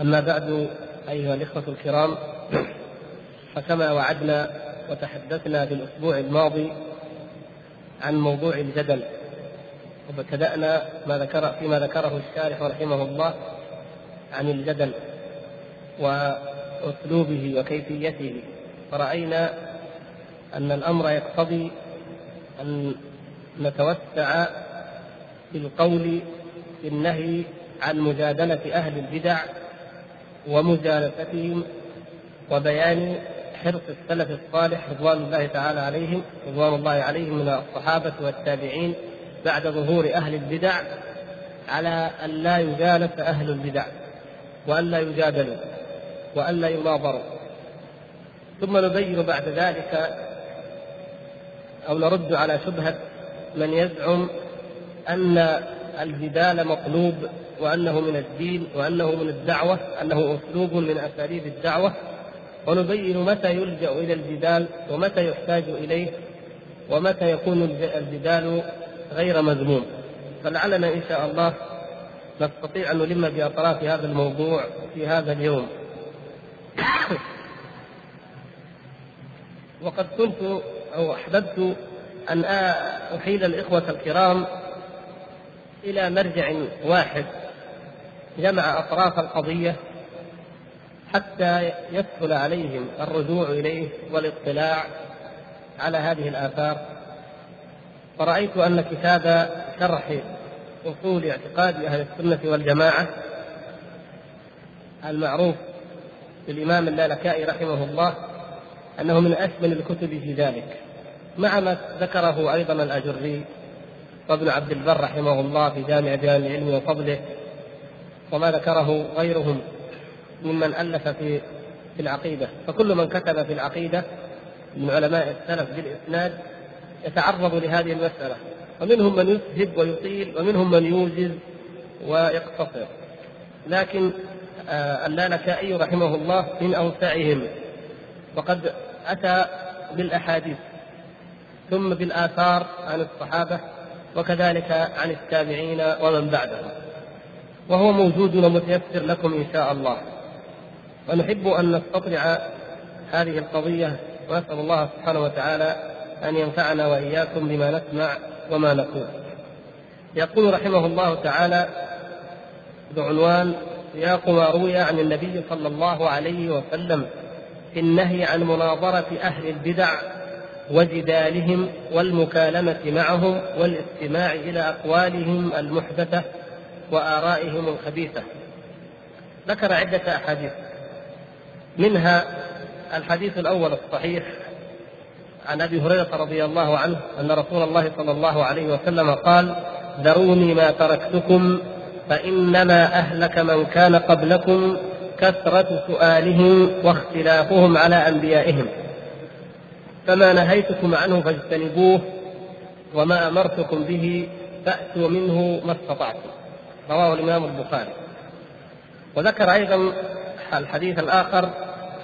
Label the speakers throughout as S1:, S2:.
S1: أما بعد أيها الإخوة الكرام فكما وعدنا وتحدثنا في الأسبوع الماضي عن موضوع الجدل وابتدأنا ما ذكر فيما ذكره الشارح رحمه الله عن الجدل وأسلوبه وكيفيته. فرأينا أن الأمر يقتضي أن نتوسع في القول في النهي عن مجادلة أهل البدع ومجالستهم وبيان حرص السلف الصالح رضوان الله تعالى عليهم رضوان الله عليهم من الصحابة والتابعين بعد ظهور أهل البدع على أن لا يجالس أهل البدع وأن لا يجادلوا وأن لا يناظروا. ثم نبين بعد ذلك أو نرد على شبهة من يزعم أن الجدال مطلوب وأنه من الدين وأنه من الدعوة أنه أسلوب من أساليب الدعوة. ونبين متى يلجأ إلى الجدال ومتى يحتاج إليه ومتى يكون الجدال غير مذموم. فلعلنا إن شاء الله نستطيع أن نلم بأطراف هذا الموضوع في هذا اليوم. وقد كنت أو أحببت أن أحيل الإخوة الكرام إلى مرجع واحد. جمع أطراف القضية حتى يسهل عليهم الرجوع إليه والاطلاع على هذه الآثار. فرأيت أن كتاب شرح أصول اعتقاد أهل السنة والجماعة المعروف بالإمام اللالكائي رحمه الله أنه من أشمل الكتب في ذلك مع ما ذكره أيضا الأجري وابن عبد البر رحمه الله في جامع بيان العلم وفضله وما ذكره غيرهم ممن ألف في في العقيدة. فكل من كتب في العقيدة من علماء السلف بالإسناد يتعرض لهذه المسألة. ومنهم من يسهب ويطيل ومنهم من يوجز ويقتصر. لكن آه اللالكائي رحمه الله من أوسعهم. وقد أتى بالأحاديث ثم بالآثار عن الصحابة وكذلك عن التابعين ومن بعدهم. وهو موجود ومتيسر لكم إن شاء الله. ونحب أن نستطلع هذه القضية ونسأل الله سبحانه وتعالى أن ينفعنا وإياكم بما نسمع وما نقول. يقول رحمه الله تعالى بعنوان سياق ما روي عن النبي صلى الله عليه وسلم في النهي عن مناظرة أهل البدع وجدالهم والمكالمة معهم والاستماع إلى أقوالهم المحدثة وآرائهم الخبيثة. ذكر عدة أحاديث. منها الحديث الأول الصحيح عن أبي هريرة رضي الله عنه أن رسول الله صلى الله عليه وسلم قال ذروني ما تركتكم فإنما أهلك من كان قبلكم كثرة سؤالهم واختلافهم على أنبيائهم. فما نهيتكم عنه فاجتنبوه وما أمرتكم به فأتوا منه ما استطعتم. رواه الإمام البخاري. وذكر أيضا الحديث الآخر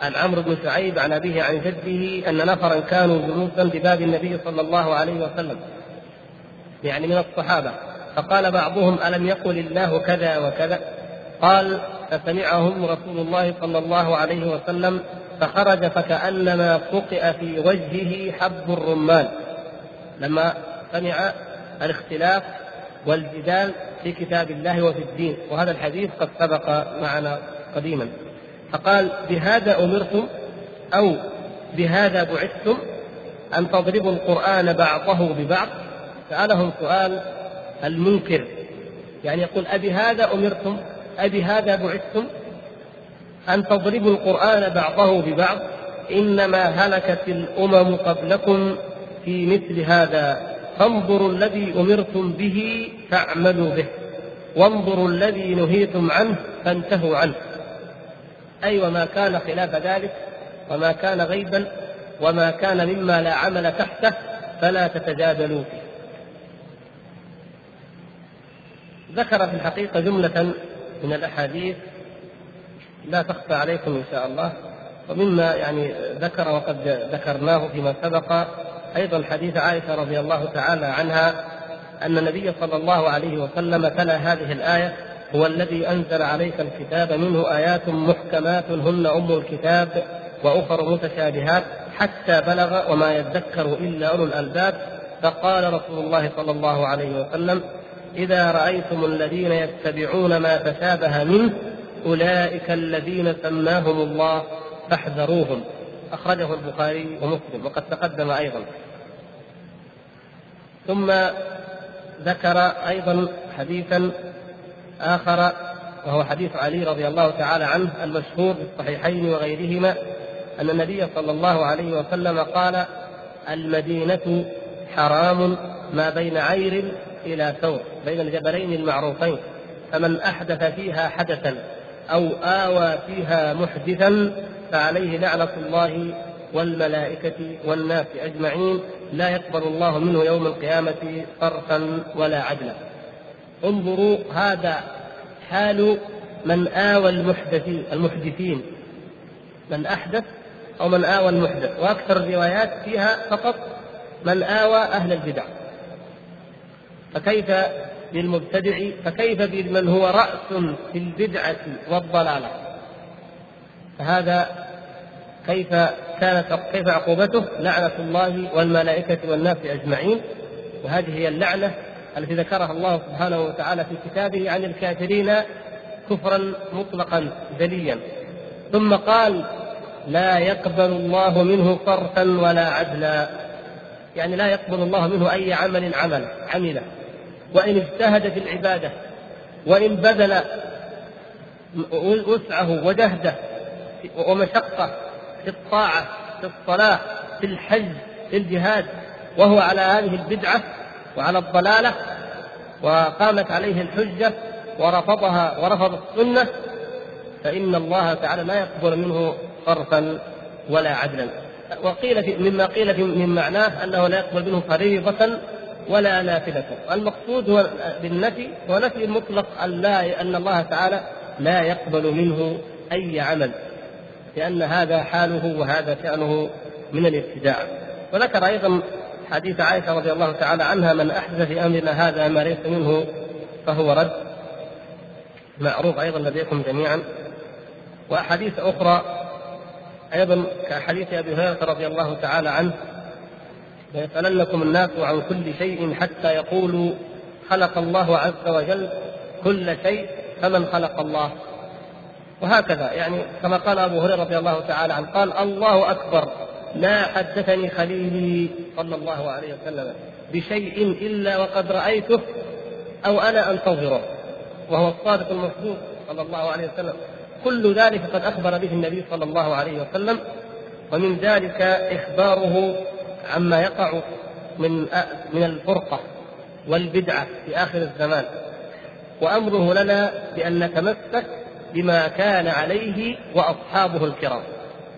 S1: عن عمرو بن شعيب عن أبيه عن جده أن نفرا كانوا جلوسا بباب النبي صلى الله عليه وسلم يعني من الصحابة. فقال بعضهم ألم يقل الله كذا وكذا؟ قال فسمعهم رسول الله صلى الله عليه وسلم فخرج فكأنما فقئ في وجهه حب الرمان. لما سمع الاختلاف والجدال في كتاب الله وفي الدين وهذا الحديث قد سبق معنا قديما. فقال بهذا أمرتم أو بهذا بعثتم أن تضربوا القرآن بعضه ببعض؟ سألهم سؤال المنكر يعني يقول أبي هذا أمرتم؟ أبي هذا بعثتم؟ أن تضربوا القرآن بعضه ببعض؟ إنما هلكت الأمم قبلكم في مثل هذا فانظروا الذي أمرتم به فاعملوا به. وانظروا الذي نهيتم عنه فانتهوا عنه. أي وما كان خلاف ذلك وما كان غيبا وما كان مما لا عمل تحته فلا تتجادلوا فيه. ذكر في الحقيقة جملة من الأحاديث لا تخفى عليكم إن شاء الله ومما يعني ذكر وقد ذكرناه فيما سبق أيضا حديث عائشة رضي الله تعالى عنها أن النبي صلى الله عليه وسلم تلا هذه الآية هو الذي أنزل عليك الكتاب منه آيات محكمات هن أم الكتاب وأخر متشابهات حتى بلغ وما يذكر إلا أولو الألباب فقال رسول الله صلى الله عليه وسلم إذا رأيتم الذين يتبعون ما تشابه منه أولئك الذين سماهم الله فاحذروهم أخرجه البخاري ومسلم وقد تقدم أيضا. ثم ذكر أيضا حديثا آخر وهو حديث علي رضي الله تعالى عنه المشهور في الصحيحين وغيرهما أن النبي صلى الله عليه وسلم قال المدينة حرام ما بين عير إلى ثور بين الجبلين المعروفين فمن أحدث فيها حدثا أو آوى فيها محدثا فعليه لعنة الله والملائكة والناس أجمعين لا يقبل الله منه يوم القيامة صرفا ولا عدلا. انظروا هذا حال من آوى المحدثين المحدثين. من أحدث أو من آوى المحدث. وأكثر الروايات فيها فقط من آوى أهل البدع. فكيف بالمبتدع فكيف بمن هو رأس في البدعة والضلالة؟ فهذا كيف كانت كيف عقوبته؟ لعنة الله والملائكة والناس أجمعين. وهذه هي اللعنة التي ذكرها الله سبحانه وتعالى في كتابه عن الكافرين كفرا مطلقا جليا ثم قال لا يقبل الله منه صرفا ولا عدلا. يعني لا يقبل الله منه أي عمل عمل عمله وإن اجتهد في العبادة وإن بذل وسعه وجهده ومشقة في الطاعة في الصلاة في الحج في الجهاد وهو على هذه البدعة وعلى الضلالة وقامت عليه الحجة ورفضها ورفض السنة فإن الله تعالى لا يقبل منه صرفا ولا عدلا. وقيل في مما قيل في من معناه أنه لا يقبل منه فريضة ولا نافلة. المقصود هو بالنفي هو نفي المطلق أن لا أن الله تعالى لا يقبل منه أي عمل. لأن هذا حاله وهذا شأنه من الابتداع. وذكر أيضا حديث عائشة رضي الله تعالى عنها من أحدث في أمرنا هذا ما ليس منه فهو رد. معروف أيضا لديكم جميعا. وأحاديث أخرى أيضا كحديث أبي هريرة رضي الله تعالى عنه. ليسألنكم الناس عن كل شيء حتى يقولوا خلق الله عز وجل كل شيء فمن خلق الله. وهكذا. يعني كما قال أبو هريرة رضي الله تعالى عنه قال الله أكبر ما حدثني خليلي صلى الله عليه وسلم بشيء إلا وقد رأيته أو أنا أنتظره وهو الصادق المصدوق صلى الله عليه وسلم. كل ذلك قد أخبر به النبي صلى الله عليه وسلم ومن ذلك إخباره عما يقع من من الفرقة والبدعة في آخر الزمان. وأمره لنا بأن نتمسك بما كان عليه وأصحابه الكرام.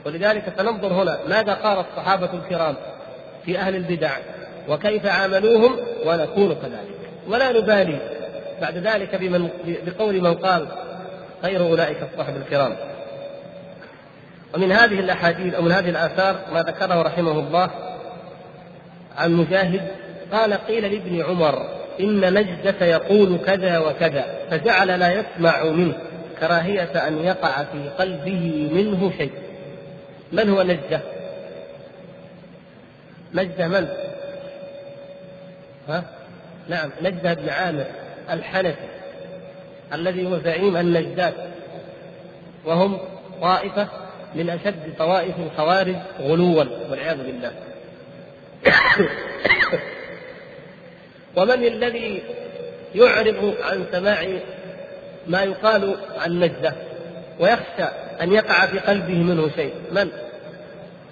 S1: ولذلك سننظر هنا ماذا قال الصحابه الكرام في أهل البدع وكيف عاملوهم ونكون كذلك. ولا نبالي بعد ذلك بمن بقول من قال خير أولئك الصحب الكرام. ومن هذه الأحاديث أو من هذه الآثار ما ذكره رحمه الله عن مجاهد قال قيل لابن عمر إن نجدة يقول كذا وكذا فجعل لا يسمع منه. كراهية أن يقع في قلبه منه شيء من هو نجدة؟ نجدة من؟ ها؟ نعم نجدة بن عامر الحنفي الذي هو زعيم النجدات وهم طائفة من أشد طوائف الخوارج غلوا والعياذ بالله ومن الذي يعرض عن سماع ما يقال عن نجدة ويخشى أن يقع في قلبه منه شيء. من؟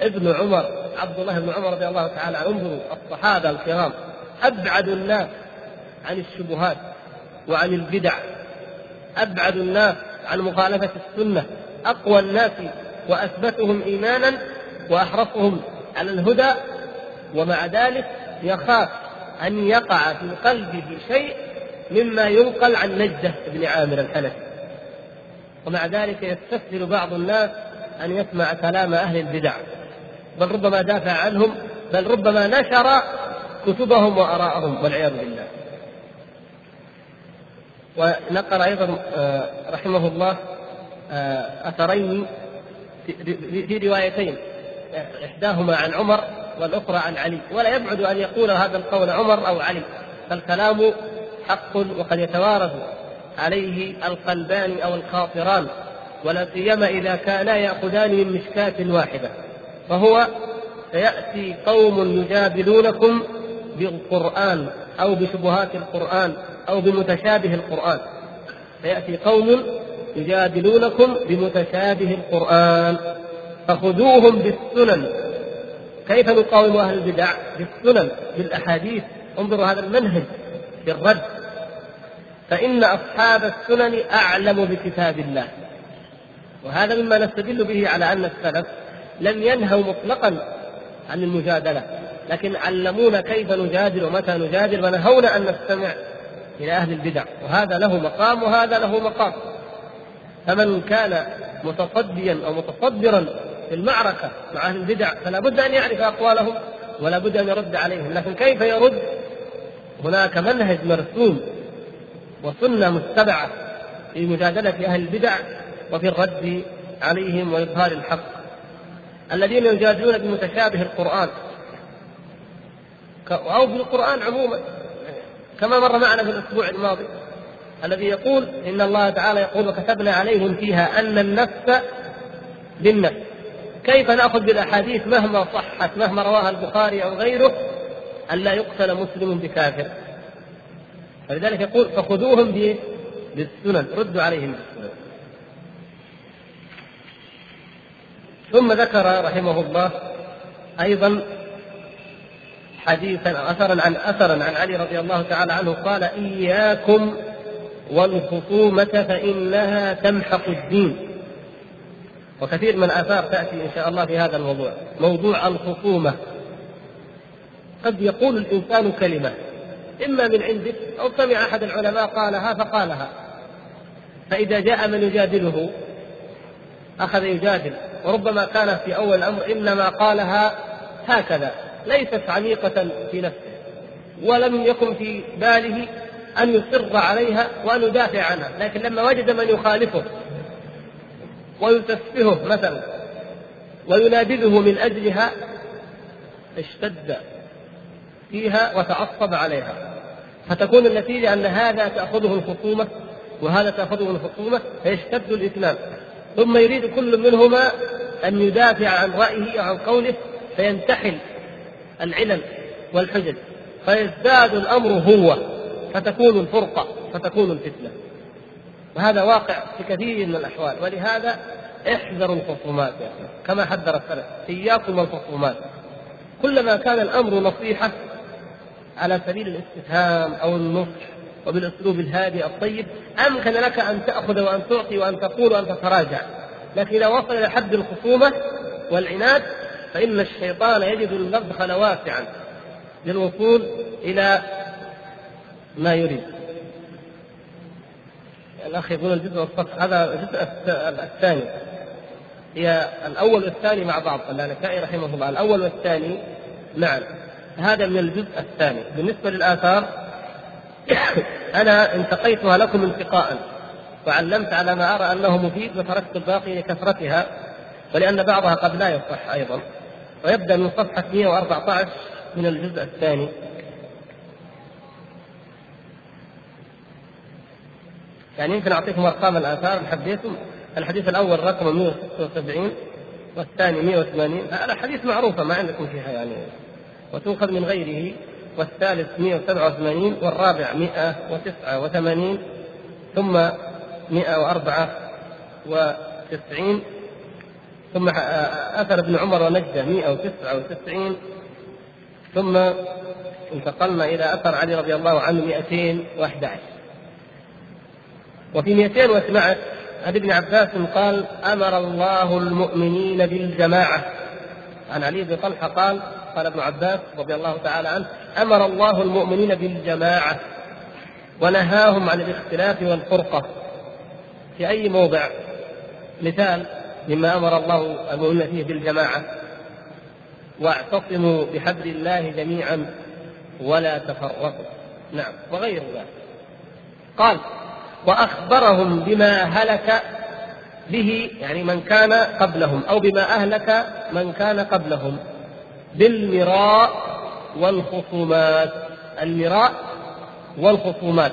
S1: ابن عمر عبد الله بن عمر رضي الله تعالى عنه. انظروا الصحابة الكرام أبعد الناس عن الشبهات وعن البدع. أبعد الناس عن مخالفة السنة. أقوى الناس وأثبتهم إيمانا وأحرصهم على الهدى. ومع ذلك يخاف أن يقع في قلبه شيء مما ينقل عن نجدة بن عامر الحنفي. ومع ذلك يستسهل بعض الناس أن يسمع كلام أهل البدع. بل ربما دافع عنهم بل ربما نشر كتبهم وآراءهم والعياذ بالله. ونقل أيضا آه، رحمه الله آه، أثرين في روايتين إحداهما عن عمر والأخرى عن علي. ولا يبعد أن يقول هذا القول عمر أو علي فالكلام حق وقد يتوارث عليه القلبان أو الخاطران ولا سيما إذا كانا يأخذان من مشكاة واحدة فهو سيأتي قوم يجادلونكم بالقرآن أو بشبهات القرآن أو بمتشابه القرآن سيأتي قوم يجادلونكم بمتشابه القرآن فخذوهم بالسنن. كيف نقاوم أهل البدع بالسنن بالأحاديث؟ انظروا هذا المنهج. بالرد. فإن أصحاب السنن أعلم بكتاب الله. وهذا مما نستدل به على أن السلف لم ينهوا مطلقا عن المجادلة لكن علمونا كيف نجادل ومتى نجادل ونهونا أن نستمع إلى أهل البدع. وهذا له مقام وهذا له مقام. فمن كان متصديا أو متصدرا في المعركة مع أهل البدع فلا بد أن يعرف أقوالهم ولا بد أن يرد عليهم. لكن كيف يرد؟ هناك منهج مرسوم وسنة متبعة في مجادلة أهل البدع وفي الرد عليهم وإظهار الحق. الذين يجادلون بمتشابه القرآن. أو بالقرآن عموما. كما مر معنا في الأسبوع الماضي. الذي يقول إن الله تعالى يقول وكتبنا عليهم فيها أن النفس بالنفس كيف نأخذ بالأحاديث مهما صحت مهما رواها البخاري أو غيره؟ ألا يقتل مسلم بكافر. فلذلك يقول فخذوهم بالسنن ردوا عليهم بالسنن. ثم ذكر رحمه الله أيضا حديثا أثرا عن أثرا عن علي رضي الله تعالى عنه قال إياكم والخصومة فإنها تمحق الدين. وكثير من الآثار تأتي إن شاء الله في هذا الموضوع. موضوع الخصومة. قد يقول الإنسان كلمة. إما من عندك أو سمع أحد العلماء قالها فقالها. فإذا جاء من يجادله أخذ يجادل. وربما كان في أول الأمر إنما قالها هكذا ليست عميقة في نفسه. ولم يكن في باله أن يصر عليها وأن يدافع عنها. لكن لما وجد من يخالفه ويسفهه مثلا وينابذه من أجلها اشتد. فيها وتعصب عليها. فتكون النتيجة أن هذا تأخذه الخصومة وهذا تأخذه الخصومة فيشتد الإثنان ثم يريد كل منهما أن يدافع عن رأيه أو عن قوله فينتحل العلل والحجج. فيزداد الأمر هو فتكون الفرقة فتكون الفتنة. وهذا واقع في كثير من الأحوال. ولهذا احذروا الخصومات يا أخي كما حذر السلف. إياكم والخصومات كلما كان الأمر نصيحة على سبيل الاستفهام أو النصح وبالأسلوب الهادئ الطيب أمكن لك أن تأخذ وأن تعطي وأن تقول وأن تتراجع. لكن إذا وصل إلى حد الخصومة والعناد فإن الشيطان يجد المدخل واسعا للوصول إلى ما يريد. الأخ يقول الجزء والصف هذا الجزء الثاني. هي الأول والثاني مع بعض اللالكائي رحمه الله. الأول والثاني معا هذا من الجزء الثاني. بالنسبة للآثار أنا انتقيتها لكم انتقاء. وعلمت على ما أرى أنه مفيد وتركت الباقي لكثرتها. ولأن بعضها قد لا يصح أيضا. ويبدأ من صفحة 114 من الجزء الثاني. يعني يمكن أعطيكم أرقام الآثار إن حبيتم؟ الحديث الأول رقم 176 والثاني 180 الأحاديث معروفة ما عندكم فيها يعني وتؤخذ من غيره والثالث 187 والرابع 189 ثم 194 ثم آثر ابن عمر ونجدة 199 ثم انتقلنا إلى أثر علي رضي الله عنه 211 وفي 212 عن ابن عباس قال أمر الله المؤمنين بالجماعة. عن علي بن طلحة قال قال ابن عباس رضي الله تعالى عنه أمر الله المؤمنين بالجماعة ونهاهم عن الاختلاف والفرقة. في أي موضع؟ مثال مما أمر الله المؤمنين فيه بالجماعة. واعتصموا بحبل الله جميعا ولا تفرقوا. نعم وغير ذلك. قال وأخبرهم بما هلك به يعني من كان قبلهم أو بما أهلك من كان قبلهم. بالمراء والخصومات. المراء والخصومات.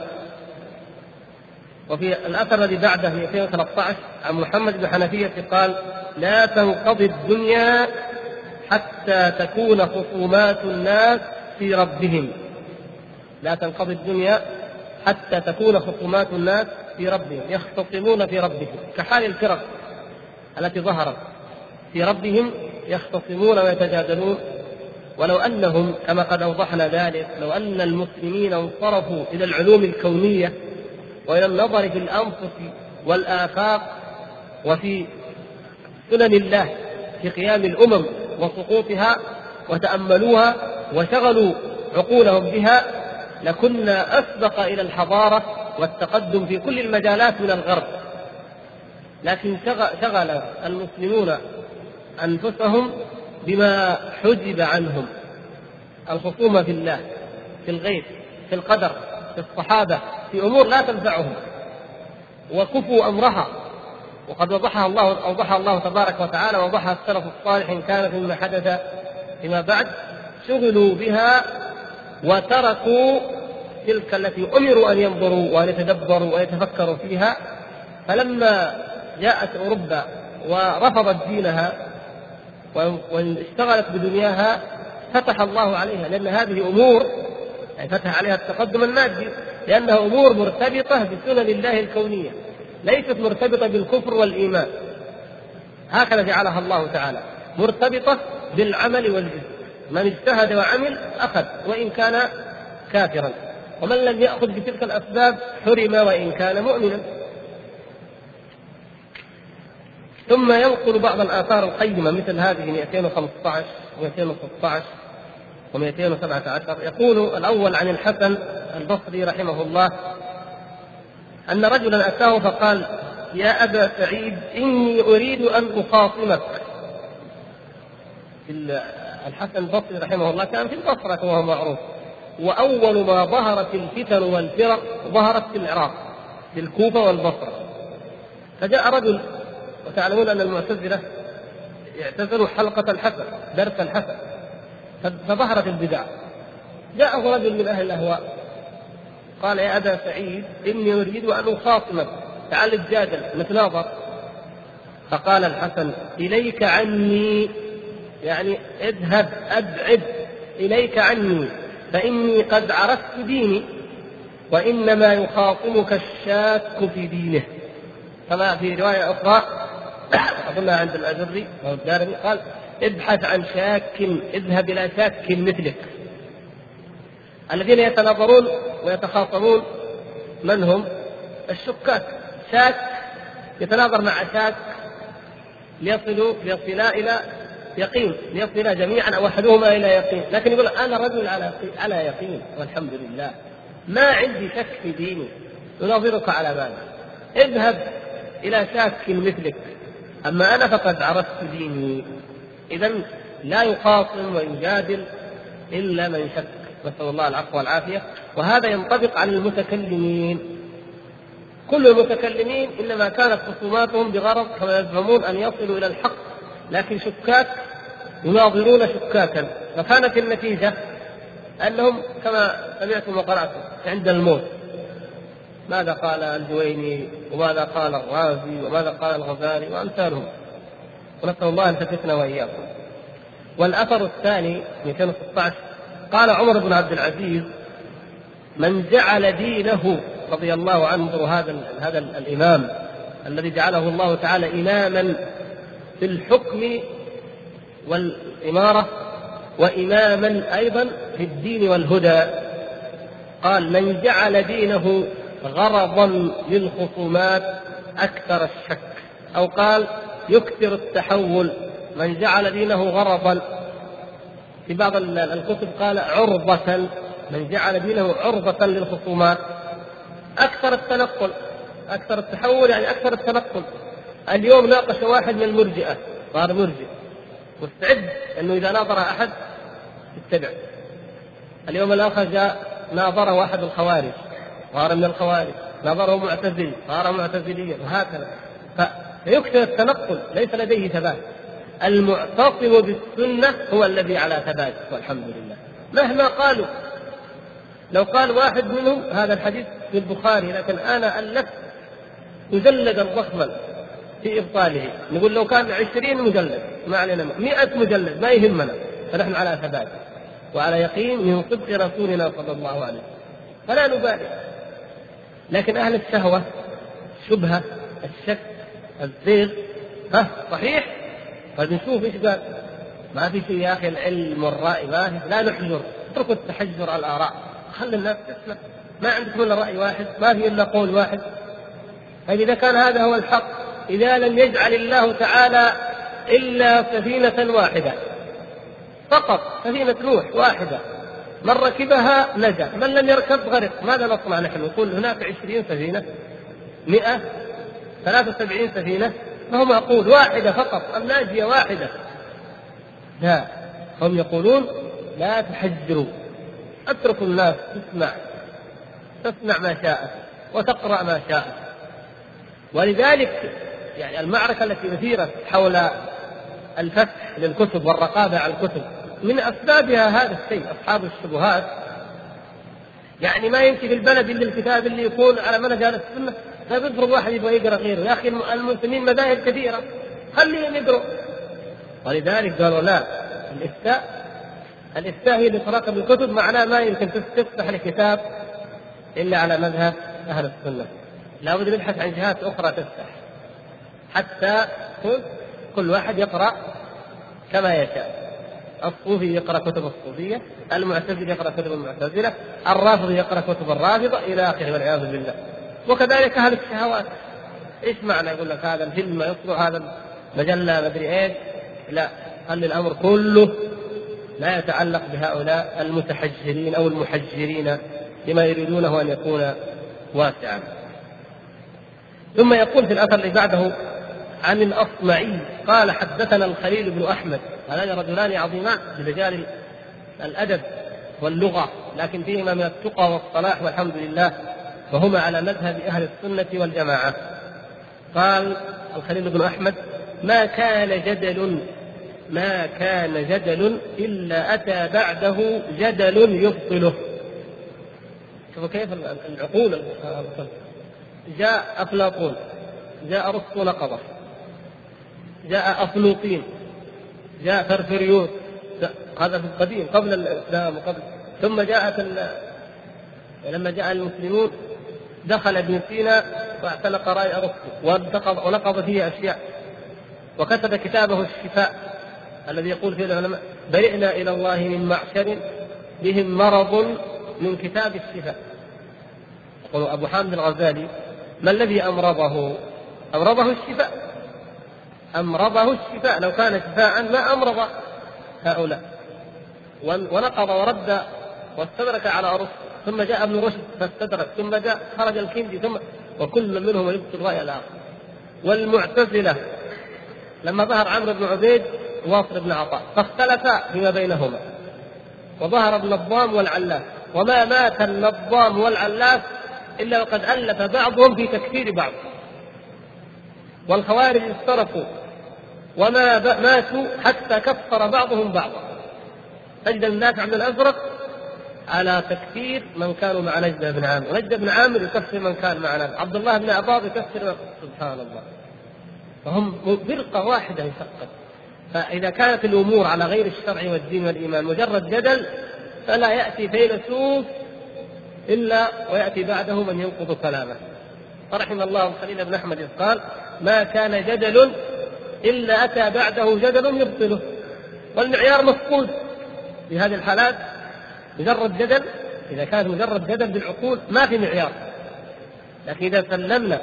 S1: وفي الأثر الذي بعده في 213 عن محمد بن حنفية قال لا تنقضي الدنيا حتى تكون خصومات الناس في ربهم. لا تنقضي الدنيا حتى تكون خصومات الناس في ربهم يختصمون في ربهم كحال الفرق التي ظهرت. في ربهم يختصمون ويتجادلون. ولو أنهم كما قد أوضحنا ذلك لو أن المسلمين انصرفوا إلى العلوم الكونية وإلى النظر في الأنفس والآفاق وفي سنن الله في قيام الأمم وسقوطها وتأملوها وشغلوا عقولهم بها لكنا أسبق إلى الحضارة والتقدم في كل المجالات من الغرب. لكن شغل المسلمون أنفسهم بما حجب عنهم. الخصومة في الله في الغيب في القدر في الصحابة في أمور لا تنفعهم. وكفوا أمرها. وقد وضحها الله أوضحها الله تبارك وتعالى ووضحها السلف الصالح إن كان فيما حدث فيما بعد. شغلوا بها وتركوا تلك التي أمروا أن ينظروا وأن يتدبروا ويتفكروا فيها. فلما جاءت أوروبا ورفضت دينها واشتغلت بدنياها فتح الله عليها لأن هذه أمور يعني فتح عليها التقدم المادي لأنها أمور مرتبطة بسنن الله الكونية ليست مرتبطة بالكفر والإيمان. هكذا جعلها الله تعالى مرتبطة بالعمل والجد من اجتهد وعمل أخذ وإن كان كافرا. ومن لم يأخذ بتلك الأسباب حرم وإن كان مؤمنا. ثم ينقل بعض الآثار القيمة مثل هذه 215 و216 و217 يقول الأول عن الحسن البصري رحمه الله أن رجلا أتاه فقال يا أبا سعيد إني أريد أن أخاصمك. الحسن البصري رحمه الله كان في البصرة كما هو معروف. وأول ما ظهرت الفتن والفرق ظهرت في العراق في الكوفة والبصرة. فجاء رجل وتعلمون أن المعتزلة اعتزلوا حلقة الحسن درس الحسن فظهرت البدع. جاءه رجل من أهل الأهواء قال يا أبا سعيد إني أريد أن اخاصمك تعال نتجادل نتناظر. فقال الحسن إليك عني يعني اذهب أبعد إليك عني فإني قد عرفت ديني وإنما يخاصمك الشاك في دينه. كما في رواية أخرى اظنها عند الاجري أو الدارمي قال ابحث عن شاك اذهب إلى شاك مثلك. الذين يتناظرون ويتخاصمون من هم؟ الشكاك. شاك يتناظر مع شاك ليصلوا ليصلا إلى يقين ليصل جميعا أو أحدهما إلى يقين، لكن يقول أنا رجل على على يقين والحمد لله. ما عندي شك في ديني أناظرك على ماذا؟ اذهب إلى شاك مثلك. أما أنا فقد عرفت ديني. اذا لا يخاصم ويجادل إلا من شك. نسأل الله العفو والعافية. وهذا ينطبق على المتكلمين. كل المتكلمين إنما كانت خصوماتهم بغرض كما يزعمون أن يصلوا إلى الحق. لكن شكاك يناظرون شكاكا. فكانت النتيجة أنهم كما سمعتم وقرأتم عند الموت. ماذا قال الجويني وماذا قال الرازي وماذا قال الغزالي وأمثالهم. ونسأل الله أن تفتنا وإياكم. والأثر الثاني 216 قال عمر بن عبد العزيز من جعل دينه رضي الله عنه هذا هذا الإمام الذي جعله الله تعالى إماما في الحكم والإمارة وإماما أيضا في الدين والهدى. قال من جعل دينه غرضا للخصومات أكثر الشك أو قال يكثر التحول. من جعل دينه غرضا. في بعض الكتب قال عرضة من جعل دينه عرضة للخصومات. أكثر التنقل أكثر التحول يعني أكثر التنقل. اليوم ناقش واحد من المرجئة صار مرجئ. مستعد أنه إذا ناظر أحد يتبع. اليوم الآخر جاء ناظره أحد الخوارج. صار من الخوارج. ناظره معتزلي صار معتزليا وهكذا. فيكثر التنقل ليس لديه ثبات. المعتصم بالسنة هو الذي على ثبات والحمد لله. مهما قالوا. لو قال واحد منهم هذا الحديث في البخاري لكن أنا ألفت مجلدا ضخما في إبطاله. نقول لو كان عشرين مجلد ما علينا مئة مجلد ما يهمنا. فنحن على ثبات. وعلى يقين من صدق رسولنا صلى الله عليه وسلم. فلا نبالي. لكن أهل الشهوة الشبهة الشك الزيغ ها صحيح؟ طيب نشوف إيش قال. ما في شيء يا أخي العلم والرأي ما في لا نحجر اتركوا التحجر على الآراء. خلي الناس تسمع. ما عندكم إلا رأي واحد ما في إلا قول واحد. طيب إذا كان هذا هو الحق إذا لم يجعل الله تعالى إلا سفينة واحدة. فقط سفينة نوح واحدة. من ركبها نجا. من لم يركب غرق. ماذا نصنع نحن؟ نقول هناك عشرين سفينة. مئة. ثلاثة وسبعين سفينة. فهو معقول. واحدة فقط. الناجية واحدة. لا. هم يقولون لا تحجروا. اتركوا الناس تسمع. تسمع ما شاءت. وتقرأ ما شاءت. ولذلك يعني المعركة التي أثيرت حول الفتح للكتب والرقابة على الكتب من أسبابها هذا الشيء أصحاب الشبهات. يعني ما يمشي في البلد إلا الكتاب اللي يكون على منهج أهل السنة طيب افرض واحد يبغى يقرأ غيره. يا أخي المسلمين مذاهب كثيره خليهم يقروا ولذلك قالوا لا الإفتاء الإفتاء هي اللي تراقب الكتب معناه ما يمكن تفتح الكتاب إلا على مذهب أهل السنة. لابد نبحث عن جهات أخرى تفتح. حتى كل واحد يقرأ كما يشاء. الصوفي يقرأ كتب الصوفية، المعتزلة يقرأ كتب المعتزلة، الرافضي يقرأ كتب الرافضة إلى آخره والعياذ بالله. وكذلك أهل الشهوات. إيش معنى يقول لك هذا الفيلم يصدر هذا المجلة مدري إيش؟ لا خلي الأمر كله لا يتعلق بهؤلاء المتحجرين أو المحجرين لما يريدونه أن يكون واسعا. ثم يقول في الأثر اللي بعده عن الأصمعي قال حدثنا الخليل بن أحمد هذان رجلان عظيمان برجال الأدب واللغة لكن فيهما من التقى والصلاح والحمد لله وهما على مذهب أهل السنة والجماعة. قال الخليل بن أحمد ما كان جدل ما كان جدل إلا أتى بعده جدل يبطله. شوفوا كيف العقول جاء افلاطون جاء ارسطو نقضه جاء افلوطين جاء فرفريوس هذا في القديم قبل الإسلام وقبل ثم جاءت لما جاء المسلمون دخل ابن سينا واعتنق رأي ارسطو ونقض فيه أشياء. وكتب كتابه الشفاء الذي يقول فيه العلماء برئنا إلى الله من معشر بهم مرض من كتاب الشفاء. يقول أبو حامد الغزالي ما الذي أمرضه؟ أمرضه الشفاء. أمرضه الشفاء لو كان شفاء ما أمرض هؤلاء. ونقض ورد واستدرك على أرسطو. ثم جاء ابن رشد فاستدرك ثم جاء خرج الكندي ثم وكل منهم يبطل الرأي الآخر. والمعتزلة لما ظهر عمرو بن عبيد واصل بن عطاء فاختلفا فيما بينهما. وظهر النظام والعلاف. وما مات النظام والعلاف إلا وقد ألف بعضهم في تكفير بعض. والخوارج افترقوا. وما ماتوا حتى كفر بعضهم بعضا تجد النافع بن الأزرق على تكفير من كانوا مع نجد بن عامر، ونجد بن عامر يكفر من كان معنا، عبد الله بن عباض يكفر. سبحان الله. فهم فرقة واحدة يفقد. فإذا كانت الأمور على غير الشرع والدين والإيمان مجرد جدل فلا يأتي فيلسوف إلا ويأتي بعده من ينقض كلامه. فرحم الله الخليل بن أحمد قال ما كان جدل إلا أتى بعده جدل يبطله. والمعيار مفقود. في هذه الحالات مجرد جدل إذا كان مجرد جدل بالعقول ما في معيار. لكن إذا سلمنا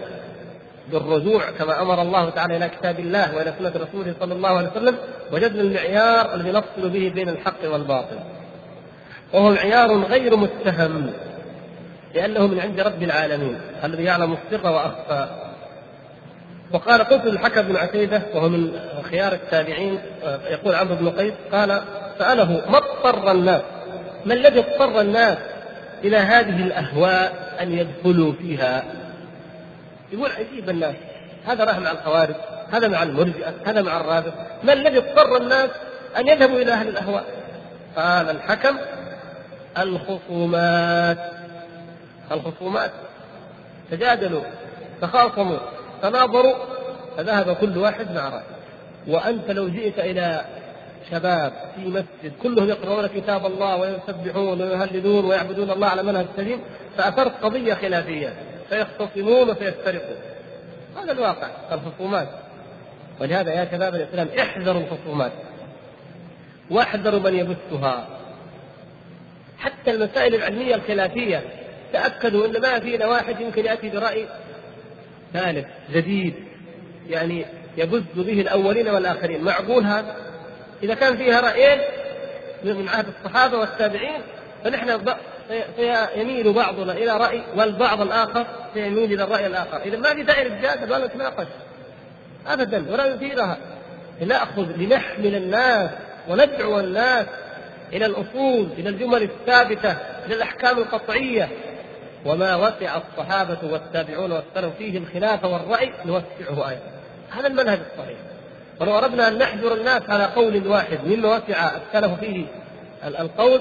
S1: بالرجوع كما أمر الله تعالى إلى كتاب الله وإلى سنة رسوله صلى الله عليه وسلم وجدنا المعيار الذي نفصل به بين الحق والباطل. وهو معيار غير متهم لأنه من عند رب العالمين الذي يعلم السر وأخفى. وقال قلت للحكم بن عتيبة وهو من خيار التابعين يقول عمرو بن قيس قال سأله ما اضطر الناس ما الذي اضطر الناس إلى هذه الأهواء أن يدخلوا فيها؟ يقول عجيب الناس هذا راح مع الخوارج هذا مع المرجئة هذا مع الرافض ما الذي اضطر الناس أن يذهبوا إلى أهل الأهواء؟ قال الحكم الخصومات الخصومات تجادلوا تخاصموا. تناظروا فذهب كل واحد مع رأيه. وأنت لو جئت إلى شباب في مسجد كلهم يقرؤون كتاب الله ويسبحون ويهللون ويعبدون الله على منهج سليم فأثرت قضية خلافية فيختصمون وسيفترقون. هذا الواقع الخصومات. ولهذا يا شباب الإسلام احذروا الخصومات. واحذروا من يبثها. حتى المسائل العلمية الخلافية تأكدوا أن ما فينا واحد يمكن يأتي برأي ثالث جديد. يعني يبث به الأولين والآخرين. معقول هذا؟ إذا كان فيها رأيين من عهد الصحابة والتابعين فنحن سيميل بعضنا إلى رأي والبعض الآخر سيميل إلى الرأي الآخر. إذا ما في داعي للجدال ولا نتناقش. أبدا ولا نثيرها نأخذ لنحمل الناس وندعو الناس إلى الأصول إلى الجمل الثابتة إلى الأحكام القطعية. وما وسع الصحابة والتابعون والسلف فيه الخلاف والرأي نوسعه أيضا. هذا المنهج الصحيح. ولو أردنا أن نحجر الناس على قول واحد مما وسع السلف فيه القول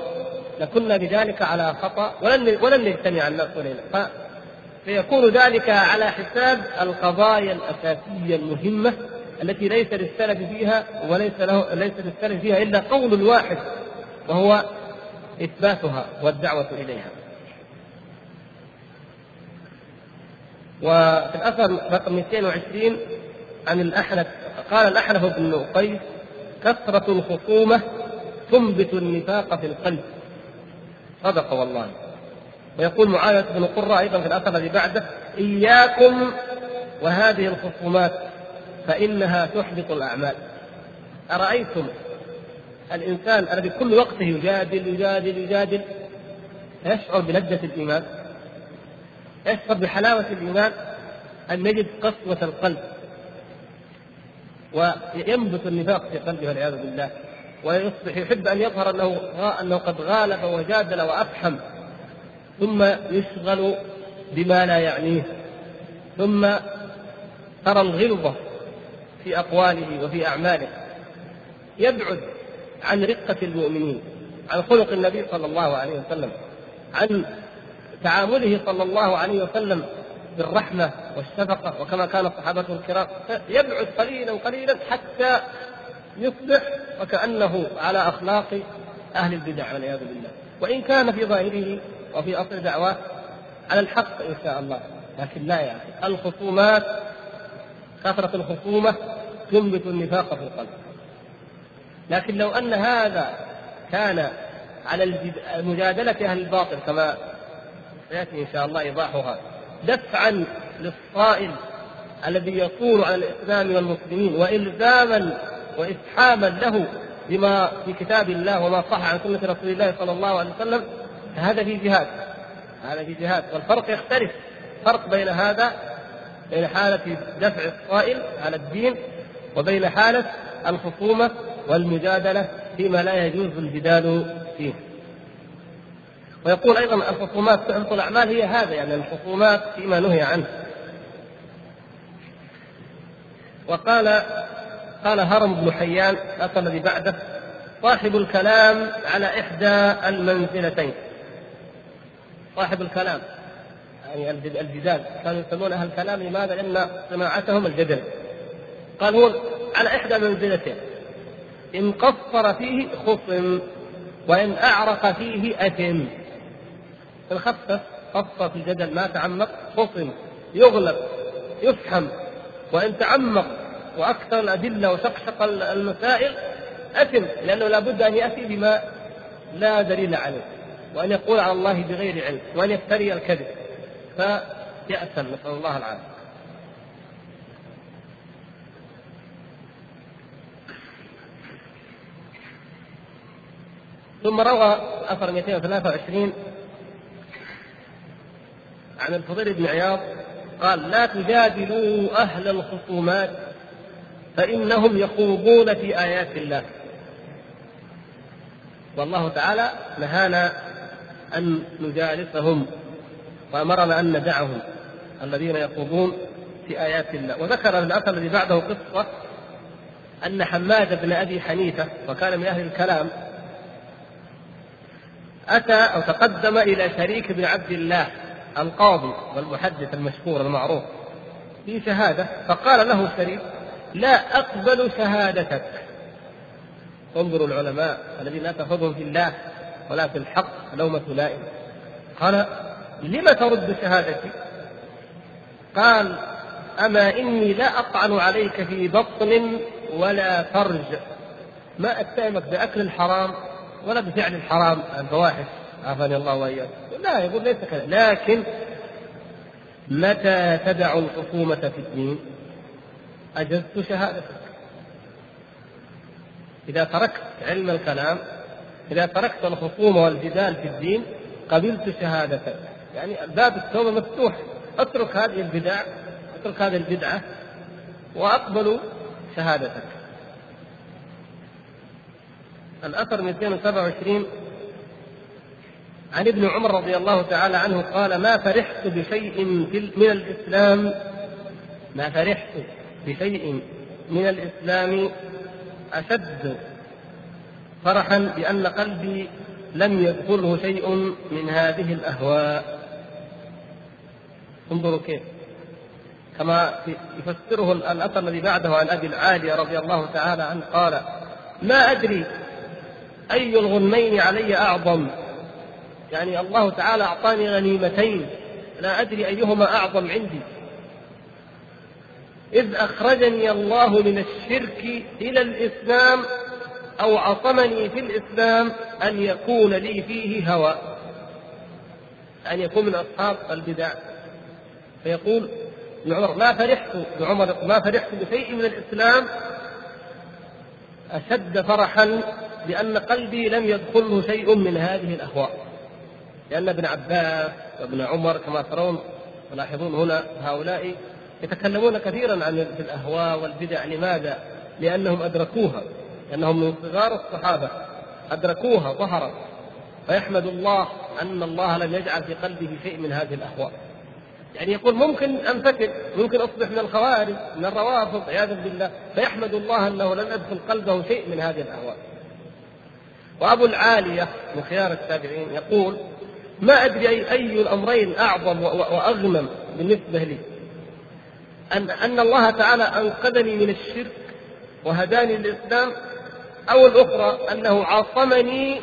S1: لكنا بذلك على خطأ ولن ولن نجتمع الناس إلينا. فيكون ذلك على حساب القضايا الأساسية المهمة التي ليس للسلف فيها وليس له ليس للسلف فيها إلا قول واحد وهو إثباتها والدعوة إليها. وفي الأثر رقم 220 عن الأحنف قال الأحنف بن قيس كثرة الخصومة تنبت النفاق في القلب. صدق والله. ويقول معاوية بن قرة أيضا في الأثر الذي بعده إياكم وهذه الخصومات فإنها تحبط الأعمال. أرأيتم الإنسان الذي كل وقته يجادل يجادل يجادل يشعر بلذة الإيمان؟ يشعر بحلاوة الإيمان؟ أن يجد قسوة القلب. وينبت النفاق في قلبه والعياذ بالله. ويصبح يحب أن يظهر أنه أنه قد غالب وجادل وافحم ثم يشغل بما لا يعنيه. ثم ترى الغلظة في أقواله وفي أعماله. يبعد عن رقة المؤمنين عن خلق النبي صلى الله عليه وسلم عن تعامله صلى الله عليه وسلم بالرحمة والشفقة وكما كان صحابته الكرام يبعد قليلا قليلا حتى يصبح وكأنه على أخلاق أهل البدع والعياذ بالله. وإن كان في ظاهره وفي أصل دعواه على الحق إن شاء الله. لكن لا يا أخي الخصومات كثرة الخصومة تنبت النفاق في القلب. لكن لو أن هذا كان على مجادلة أهل الباطل كما سيأتي إن شاء الله إيضاحها. دفعا للصائل الذي يصور على الإسلام والمسلمين وإلزاما وإفحاما له بما في كتاب الله وما صح عن سنة رسول الله صلى الله عليه وسلم. فهذا في جهاد. هذا في جهاد. والفرق يختلف. فرق بين هذا بين حالة دفع الصائل على الدين وبين حالة الخصومة والمجادلة فيما لا يجوز الجدال فيه. ويقول أيضا الخصومات تحبط الأعمال هي هذا يعني الخصومات فيما نهي عنه. وقال قال هرم بن حيان الأثر الذي بعده صاحب الكلام على إحدى المنزلتين. صاحب الكلام يعني الجدال. كانوا يسمون أهل الكلام لماذا؟ لأن صناعتهم الجدل. قال هو على إحدى منزلتين إن قصر فيه خصم وإن أعرق فيه أثم. خفف قصر في الجدل ما تعمق خصم يغلب يفحم. وإن تعمق وأكثر الأدلة وشقشق المسائل أثم لأنه لابد أن يأتي بما لا دليل عليه. وأن يقول على الله بغير علم وأن يفتري الكذب. يأسا نسأل الله العافية. ثم روى أثر 223 عن الفضيل بن عياض قال لا تجادلوا أهل الخصومات فإنهم يخوضون في آيات الله. والله تعالى نهانا أن نجالسهم وأمرنا أن ندعهم الذين يخوضون في آيات الله. وذكر في الأثر الذي بعده قصة أن حماد بن أبي حنيفة وكان من أهل الكلام أتى أو تقدم إلى شريك بن عبد الله القاضي والمحدث المشهور المعروف في شهادة فقال له شريك لا أقبل شهادتك. انظروا العلماء الذين لا تأخذهم في الله ولا في الحق لومة لائم. قال لم ترد شهادتي؟ قال أما إني لا أطعن عليك في بطن ولا فرج. ما أتهمك بأكل الحرام ولا بفعل الحرام الفواحش. عافاني الله وإياك. لا يقول ليس كذا لكن متى تدع الخصومة في الدين؟ أجزت شهادتك. إذا تركت علم الكلام إذا تركت الخصومة والجدال في الدين قبلت شهادتك. يعني باب التوبة مفتوح. اترك هذه البدع اترك هذه البدعة وأقبل شهادتك. الأثر 227 عن ابن عمر رضي الله تعالى عنه قال ما فرحت بشيء من الإسلام ما فرحت بشيء من الإسلام أشد فرحا بأن قلبي لم يدخله شيء من هذه الأهواء. انظروا كيف. كما يفسره الأثر الذي بعده عن أبي العالية رضي الله تعالى عنه قال ما أدري أي الغنمين علي أعظم يعني الله تعالى أعطاني غنيمتين لا أدري أيهما أعظم عندي. إذ أخرجني الله من الشرك إلى الإسلام أو عصمني في الإسلام أن يكون لي فيه هوى أن يكون من أصحاب البدع. فيقول ابن عمر ما فرحت ابن عمر ما فرحت بشيء من الإسلام أشد فرحا لأن قلبي لم يدخله شيء من هذه الأهواء. لأن ابن عباس وابن عمر كما ترون تلاحظون هنا هؤلاء يتكلمون كثيرا عن الأهواء والبدع. لماذا؟ لأنهم أدركوها لأنهم من صغار الصحابة أدركوها ظهرت. فيحمد الله أن الله لم يجعل في قلبه شيء من هذه الأهواء. يعني يقول ممكن أنفتن ممكن أصبح من الخوارج من الروافض عياذا بالله. فيحمد الله أنه لم يدخل قلبه شيء من هذه الأهواء. وأبو العالية من خيار التابعين يقول ما أدري أي, أي الأمرين أعظم وأغنم بالنسبة لي. أن أن الله تعالى أنقذني من الشرك وهداني للإسلام أو الأخرى أنه عصمني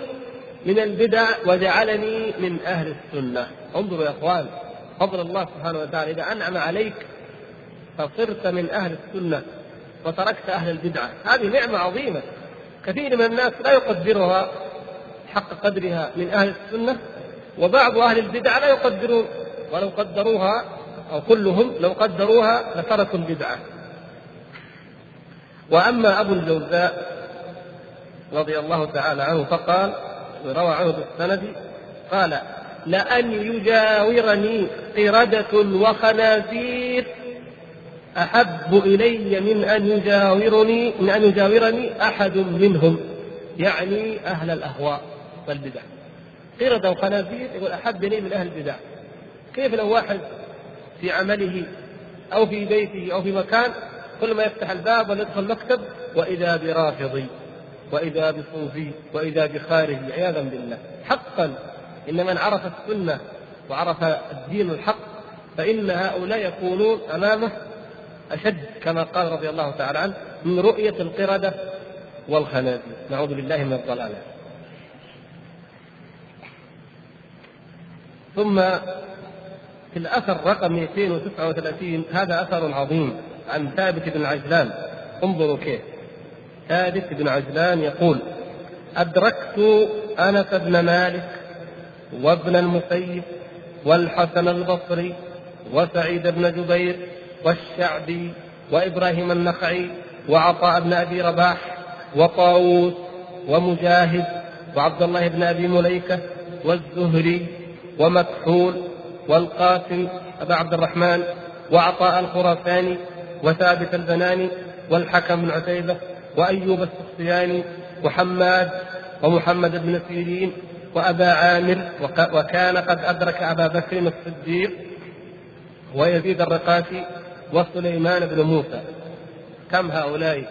S1: من البدع وجعلني من أهل السنة. انظروا يا إخوان فضل الله سبحانه وتعالى. إذا أنعم عليك فصرت من أهل السنة وتركت أهل البدعة هذه نعمة عظيمة. كثير من الناس لا يقدرها حق قدرها من أهل السنة وبعض أهل البدع لا يقدرون ولو قدروها أو كلهم لو قدروها لتركوا البدعة وأما أبو الجوزاء رضي الله تعالى عنه فقال وروى عنه بالسند قال لأن يجاورني قردة وخنازير أحب إلي من أن يجاورني من أن يجاورني أحد منهم. يعني أهل الأهواء والبدع. قردة وخنازير يقول أحب إلي من أهل البدع. كيف لو واحد في عمله أو في بيته أو في مكان كل ما يفتح الباب ويدخل المكتب وإذا برافضي وإذا بصوفي وإذا بخارجي عياذا بالله. حقا إن من عرف السنة وعرف الدين الحق فإن هؤلاء يكونون أمامه أشد كما قال رضي الله تعالى عنه من رؤية القردة والخنازير. نعوذ بالله من الضلالة. ثم في الأثر رقم 239 هذا أثر عظيم عن ثابت بن عجلان. انظروا كيف. ثابت بن عجلان يقول أدركت أنس بن مالك وابن المسيب والحسن البصري وسعيد بن جبير والشعبي وإبراهيم النخعي وعطاء بن أبي رباح وطاووس ومجاهد وعبد الله بن أبي مليكة والزهري ومكحول والقاسم أبا عبد الرحمن وعطاء الخراساني وثابت البناني والحكم بن عتيبة وأيوب السختياني وحماد ومحمد بن سيرين وأبا عامر وكان قد أدرك أبا بكر الصديق ويزيد الرقاشي وسليمان بن موسى. كم هؤلاء؟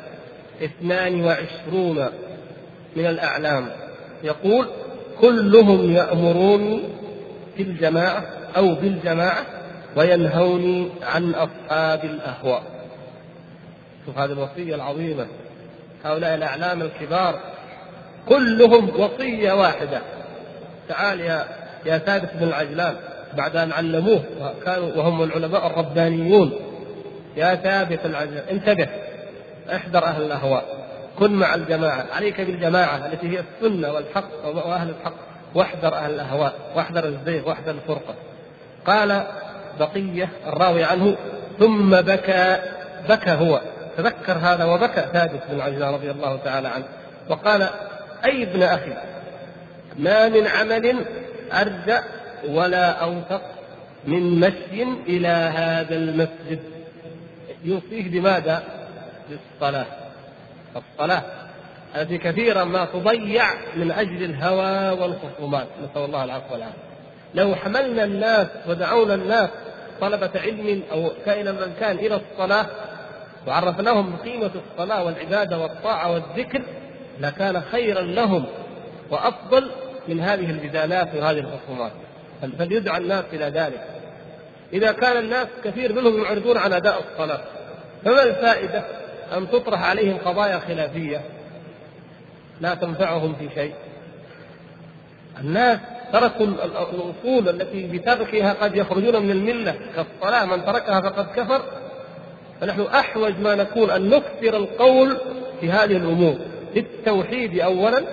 S1: اثنان وعشرون من الأعلام. يقول كلهم يأمروني في الجماعة أو بالجماعة وينهوني عن أصحاب الأهواء. شوف هذه الوصية العظيمة. هؤلاء الأعلام الكبار كلهم وصية واحدة. تعال يا يا ثابت بن العجلان بعد أن علموه وكانوا وهم العلماء الربانيون. يا ثابت العجلان انتبه احذر أهل الأهواء. كن مع الجماعة عليك بالجماعة التي هي السنة والحق وأهل الحق. واحذر أهل الأهواء واحذر الزيغ واحذر الفرقة. قال بقية الراوي عنه ثم بكى بكى هو. تذكر هذا وبكى ثابت بن عجلان رضي الله تعالى عنه. وقال أي ابن أخي ما من عمل أرجأ ولا أوثق من مشي إلى هذا المسجد. يوصيه بماذا؟ بالصلاة. الصلاة. التي كثيرا ما تضيع من أجل الهوى والخصومات. نسأل الله العفو والعافية. لو حملنا الناس ودعونا الناس طلبة علم أو كائنا من كان إلى الصلاة وعرفناهم قيمة الصلاة والعبادة والطاعة والذكر لكان خيرا لهم وأفضل من هذه الجدالات وهذه الخصومات. فليدعى الناس إلى ذلك. إذا كان الناس كثير منهم يعرضون عن أداء الصلاة فما الفائدة أن تطرح عليهم قضايا خلافية؟ لا تنفعهم في شيء. الناس تركوا الأصول التي بتركها قد يخرجون من الملة كالصلاة من تركها فقد كفر. فنحن أحوج ما نكون أن نكثر القول في هذه الأمور في التوحيد أولا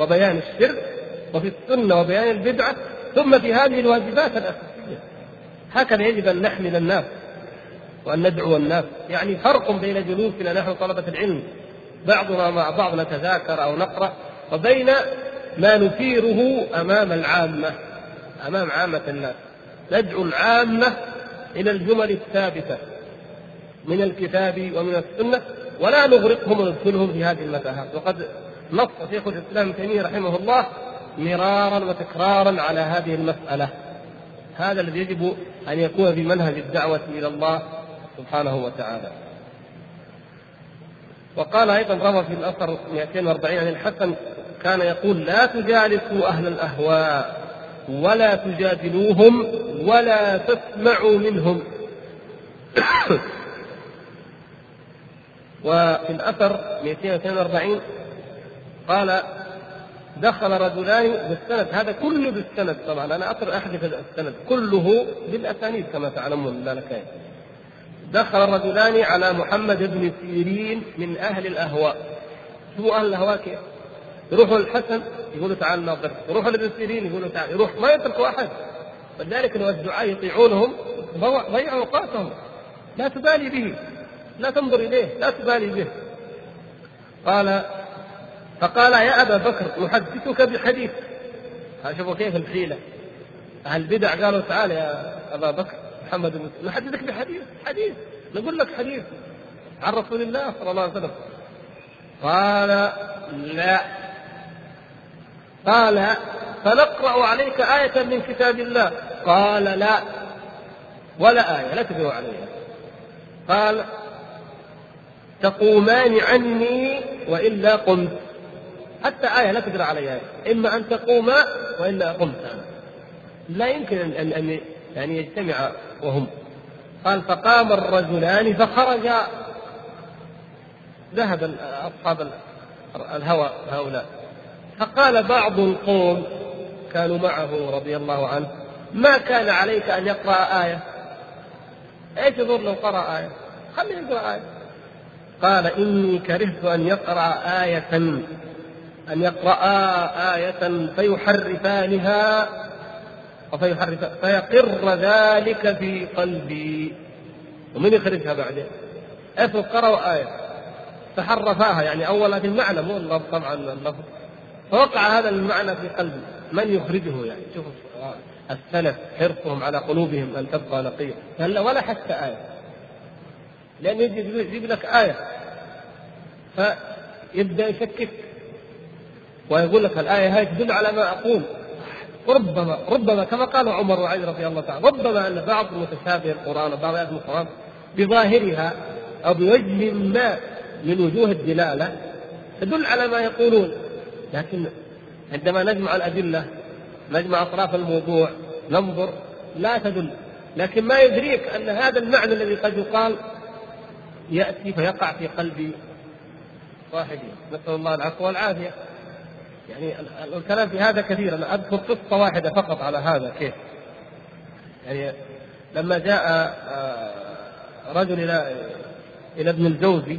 S1: وبيان الشرك وفي السنة وبيان البدعة ثم في هذه الواجبات الأساسية. هكذا يجب أن نحمل الناس وأن ندعو الناس. يعني فرق بين جلوسنا نحن طلبة العلم بعضنا مع بعض نتذاكر أو نقرأ وبين ما نثيره أمام العامة أمام عامة الناس. ندعو العامة إلى الجمل الثابتة من الكتاب ومن السنة ولا نغرقهم وندخلهم في هذه المتاهات وقد نص شيخ الإسلام ابن تيمية رحمه الله مرارا وتكرارا على هذه المسألة. هذا الذي يجب أن يكون في منهج الدعوة إلى الله سبحانه وتعالى. وقال أيضا روى في الأثر 240 عن الحسن كان يقول لا تجالسوا أهل الأهواء ولا تجادلوهم ولا تسمعوا منهم. وفي الأثر 242 قال دخل رجلان بالسند هذا كله بالسند طبعا أنا اقرا أحذف السند كله بالأسانيد كما تعلمون لا لك دخل رجلان على محمد بن سيرين من أهل الأهواء. شو أهل الأهواء كيف؟ يروحوا الحسن يقولوا تعال ناظر. يروحوا لابن سيرين يقولوا تعال. يروح ما يتركوا أحد. فلذلك لو الدعاء يطيعونهم ضيعوا أوقاتهم. لا تبالي به. لا تنظر إليه. لا تبالي به. قال فقال يا أبا بكر أحدثك بحديث. شوفوا كيف الحيلة. أهل البدع قالوا تعال يا أبا بكر. محمد بن نحدثك بحديث حديث. نقول لك حديث عن رسول الله صلى الله عليه وسلم. قال لا. قال فنقرأ عليك آية من كتاب الله. قال لا. ولا آية لا تقرأ عليها. قال تقومان عني وإلا قمت. حتى آية لا تقرأ عليها إما أن تقوما وإلا قمت. أنا لا يمكن أن أن يعني يجتمع وهم. قال فقام الرجلان فخرجا. ذهب أصحاب الهوى هؤلاء. فقال بعض القوم كانوا معه رضي الله عنه ما كان عليك أن يقرأ آية؟ إيش يضر لو قرأ آية؟ خليه يقرأ آية. قال إني كرهت أن يقرأ آية أن يقرأ آية فيحرفانها فيحرف فيقر ذلك في قلبي. ومن يخرجها بعدين؟ افرض قرأوا آية فحرفاها يعني أولا في المعنى مو اللفظ طبعا اللفظ. فوقع هذا المعنى في قلبي. من يخرجه يعني؟ شوف السلف حرصهم على قلوبهم أن تبقى نقية. ولا حتى آية. لأن يجيب لك آية. فيبدأ يشكك. ويقول لك الآية هذه تدل على ما أقول. ربما ربما كما قال عمر وعلي رضي الله تعالى ربما أن بعض متشابه القرآن وبعض آيات القرآن بظاهرها أو بوجه ما من وجوه الدلالة تدل على ما يقولون. لكن عندما نجمع الأدلة نجمع أطراف الموضوع ننظر لا تدل. لكن ما يدريك أن هذا المعنى الذي قد يقال يأتي فيقع في قلب صاحبه. نسأل الله العفو والعافية. يعني الكلام في هذا كثير. أنا أذكر قصة واحدة فقط على هذا كيف يعني لما جاء آه، رجل إلى إلى ابن الجوزي.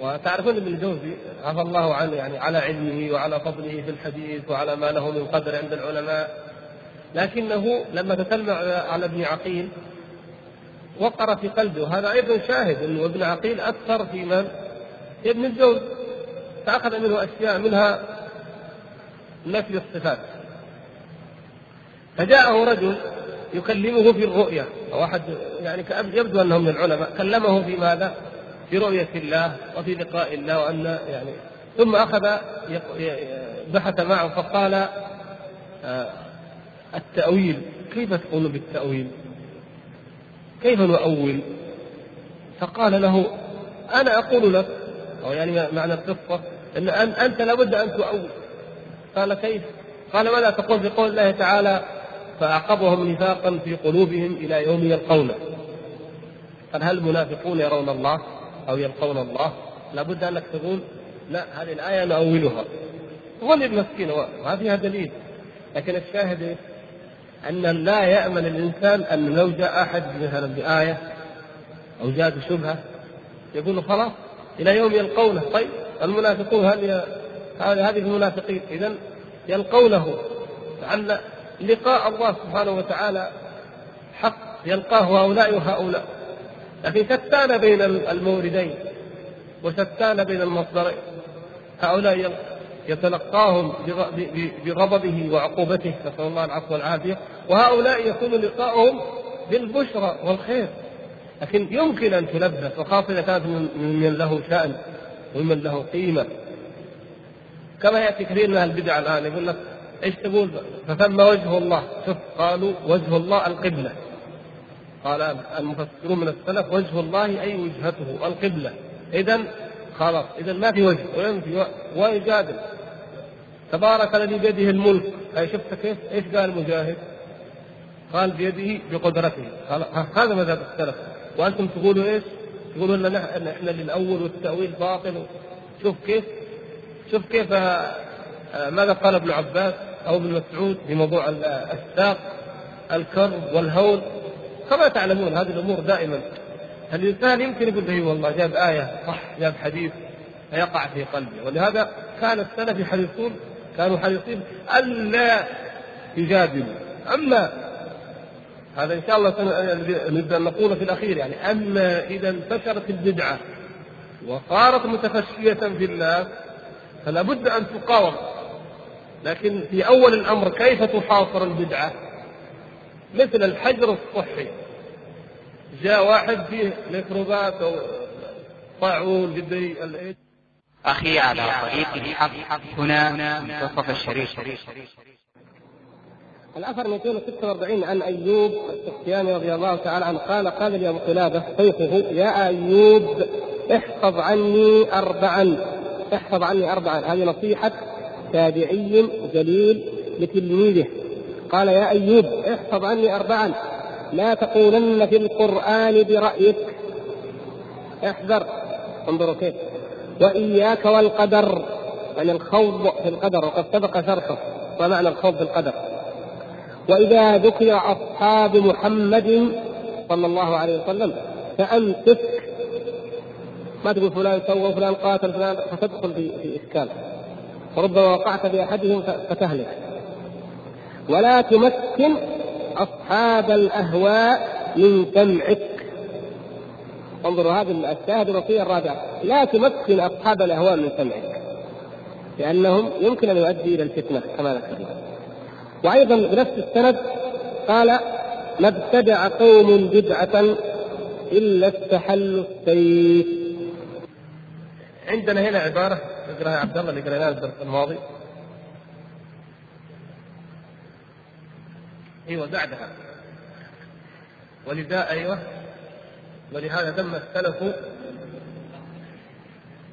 S1: وتعرفون ابن الجوزي عفى الله عنه يعني على علمه وعلى فضله في الحديث وعلى ما له من قدر عند العلماء. لكنه لما تتلمع على ابن عقيل وقر في قلبه. وهذا أيضا شاهد انه ابن عقيل أثر في من؟ في ابن الجوزي. فأخذ منه أشياء منها نفي الصفات فجاءه رجل يكلمه في الرؤيا واحد يعني يبدو انه من العلماء كلمه في ماذا؟ في رؤية الله وفي لقاء الله وأن يعني ثم أخذ بحث معه فقال آه، التأويل كيف تقول بالتأويل؟ كيف نؤول؟ فقال له أنا أقول لك أو يعني معنى القصة أن أنت لابد أن تؤول قال كيف؟ قال ماذا تقول في قول الله تعالى فأعقبهم نفاقا في قلوبهم إلى يوم يلقونه قال هل المنافقون يرون الله؟ أو يلقون الله لابد أنك تقول لا هذه الآية نؤولها ظل المسكين ما فيها دليل لكن الشاهد؟ أن لا يأمن الإنسان أن لو جاء أحد مثلا بآية أو جاء بشبهة يقول خلاص إلى يوم يلقونه. طيب المنافقون هذه هذه المنافقين إذا يلقونه لعل لقاء الله سبحانه وتعالى حق يلقاه هؤلاء وهؤلاء. لكن شتان بين الموردين وشتان بين المصدرين. هؤلاء يتلقاهم بغضبه وعقوبته نسأل الله العفو والعافية. وهؤلاء يكون لقاؤهم بالبشرى والخير. لكن يمكن أن تلبس وخاصة إذا كانت من له شأن ومن له قيمة. كما يأتي كثير من البدع الآن يقول لك إيش تقول؟ فثم وجه الله. شوف قالوا وجه الله القبلة. قال المفسرون من السلف وجه الله أي وجهته القبلة. اذا خلاص اذا ما في وجه وينفي ويجادل تبارك الذي بيده الملك. اي شفت كيف؟ إيش قال مجاهد؟ قال بيده بقدرته. هذا مذهب السلف. وأنتم تقولوا إيش؟ تقولون إن إحنا للأول والتأويل باطل شوف كيف؟ شوف كيف آه، ماذا قال ابن عباس أو ابن مسعود في موضوع الساق الكرب والهول كما تعلمون هذه الأمور دائما الإنسان يمكن يقول به والله جاب آية صح جاب حديث فيقع في قلبه ولهذا كان السلف يحرصون كانوا حريصين ألا يجادلوا أما هذا إن شاء الله نبدأ نقول في الأخير يعني. أما إذا انتشرت البدعة وصارت متفشية في الناس فلا بد أن تقاوم. لكن في أول الأمر كيف تحاصر البدعة؟ مثل الحجر الصحي. جاء واحد فيه ميكروبات أو طاعون جدي الايد
S2: أخي على طريق الحق هنا منتصف الشريف.
S1: الأثر 246 عن أيوب السختياني رضي الله تعالى عنه. قال قال لي أبو قلابة شيخه يا أيوب احفظ عني أربعا احفظ عني أربعا. هذه نصيحة تابعي جليل لتلميذه. قال يا أيوب احفظ عني أربعا. لا تقولن في القرآن برأيك. احذر انظروا كيف. وإياك والقدر. يعني الخوض في القدر وقد سبق شرحه. ومعنى الخوض في القدر؟ وإذا ذكر أصحاب محمد صلى الله عليه وسلم فأمسك ما تقول فلان سوى فلان قاتل فلان فتدخل في, إشكال. وربما وقعت بأحدهم فتهلك. ولا تمكن أصحاب الأهواء من سمعك انظروا هذه الشاهد الوصية الرابعة. لا تمكن أصحاب الأهواء من سمعك لأنهم يمكن أن يؤدي إلى الفتنة كما ذكرنا. وأيضا بنفس السند قال ما ابتدع قوم بدعة إلا استحلوا السيف. عندنا هنا عبارة اقرأها عبد الله اللي قريناها الدرس الماضي. أيوه بعدها. ولذا أيوه. ولهذا تم السلف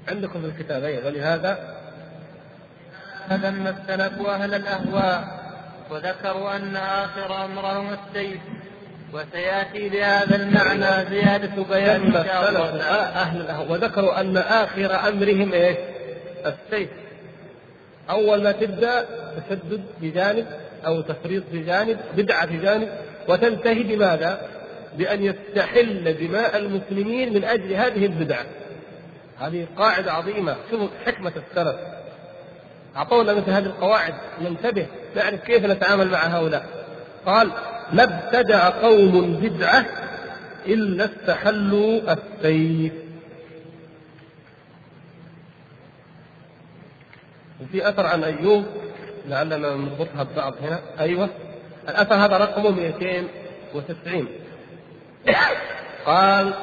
S1: عندكم في الكتاب أيوه. ولهذا
S3: فذم السلف أهل الأهواء. وذكروا أن آخر أمرهم السيف وسيأتي بهذا المعنى زيادة بيان إن شاء الله
S1: أهل الاهواء وذكروا أن آخر أمرهم إيش؟ السيف أول ما تبدأ تشدد في جانب أو تفريط في جانب بدعة في جانب وتنتهي بماذا؟ بأن يستحل دماء المسلمين من أجل هذه البدعة. هذه قاعدة عظيمة، شوفوا حكمة السلف. أعطونا مثل هذه القواعد ننتبه نعرف كيف نتعامل مع هؤلاء. قال: ما ابتدع قوم بدعة إلا استحلوا السيف. وفي أثر عن أيوب لعلنا نربطها ببعض هنا أيوه الأثر هذا رقمه 290 قال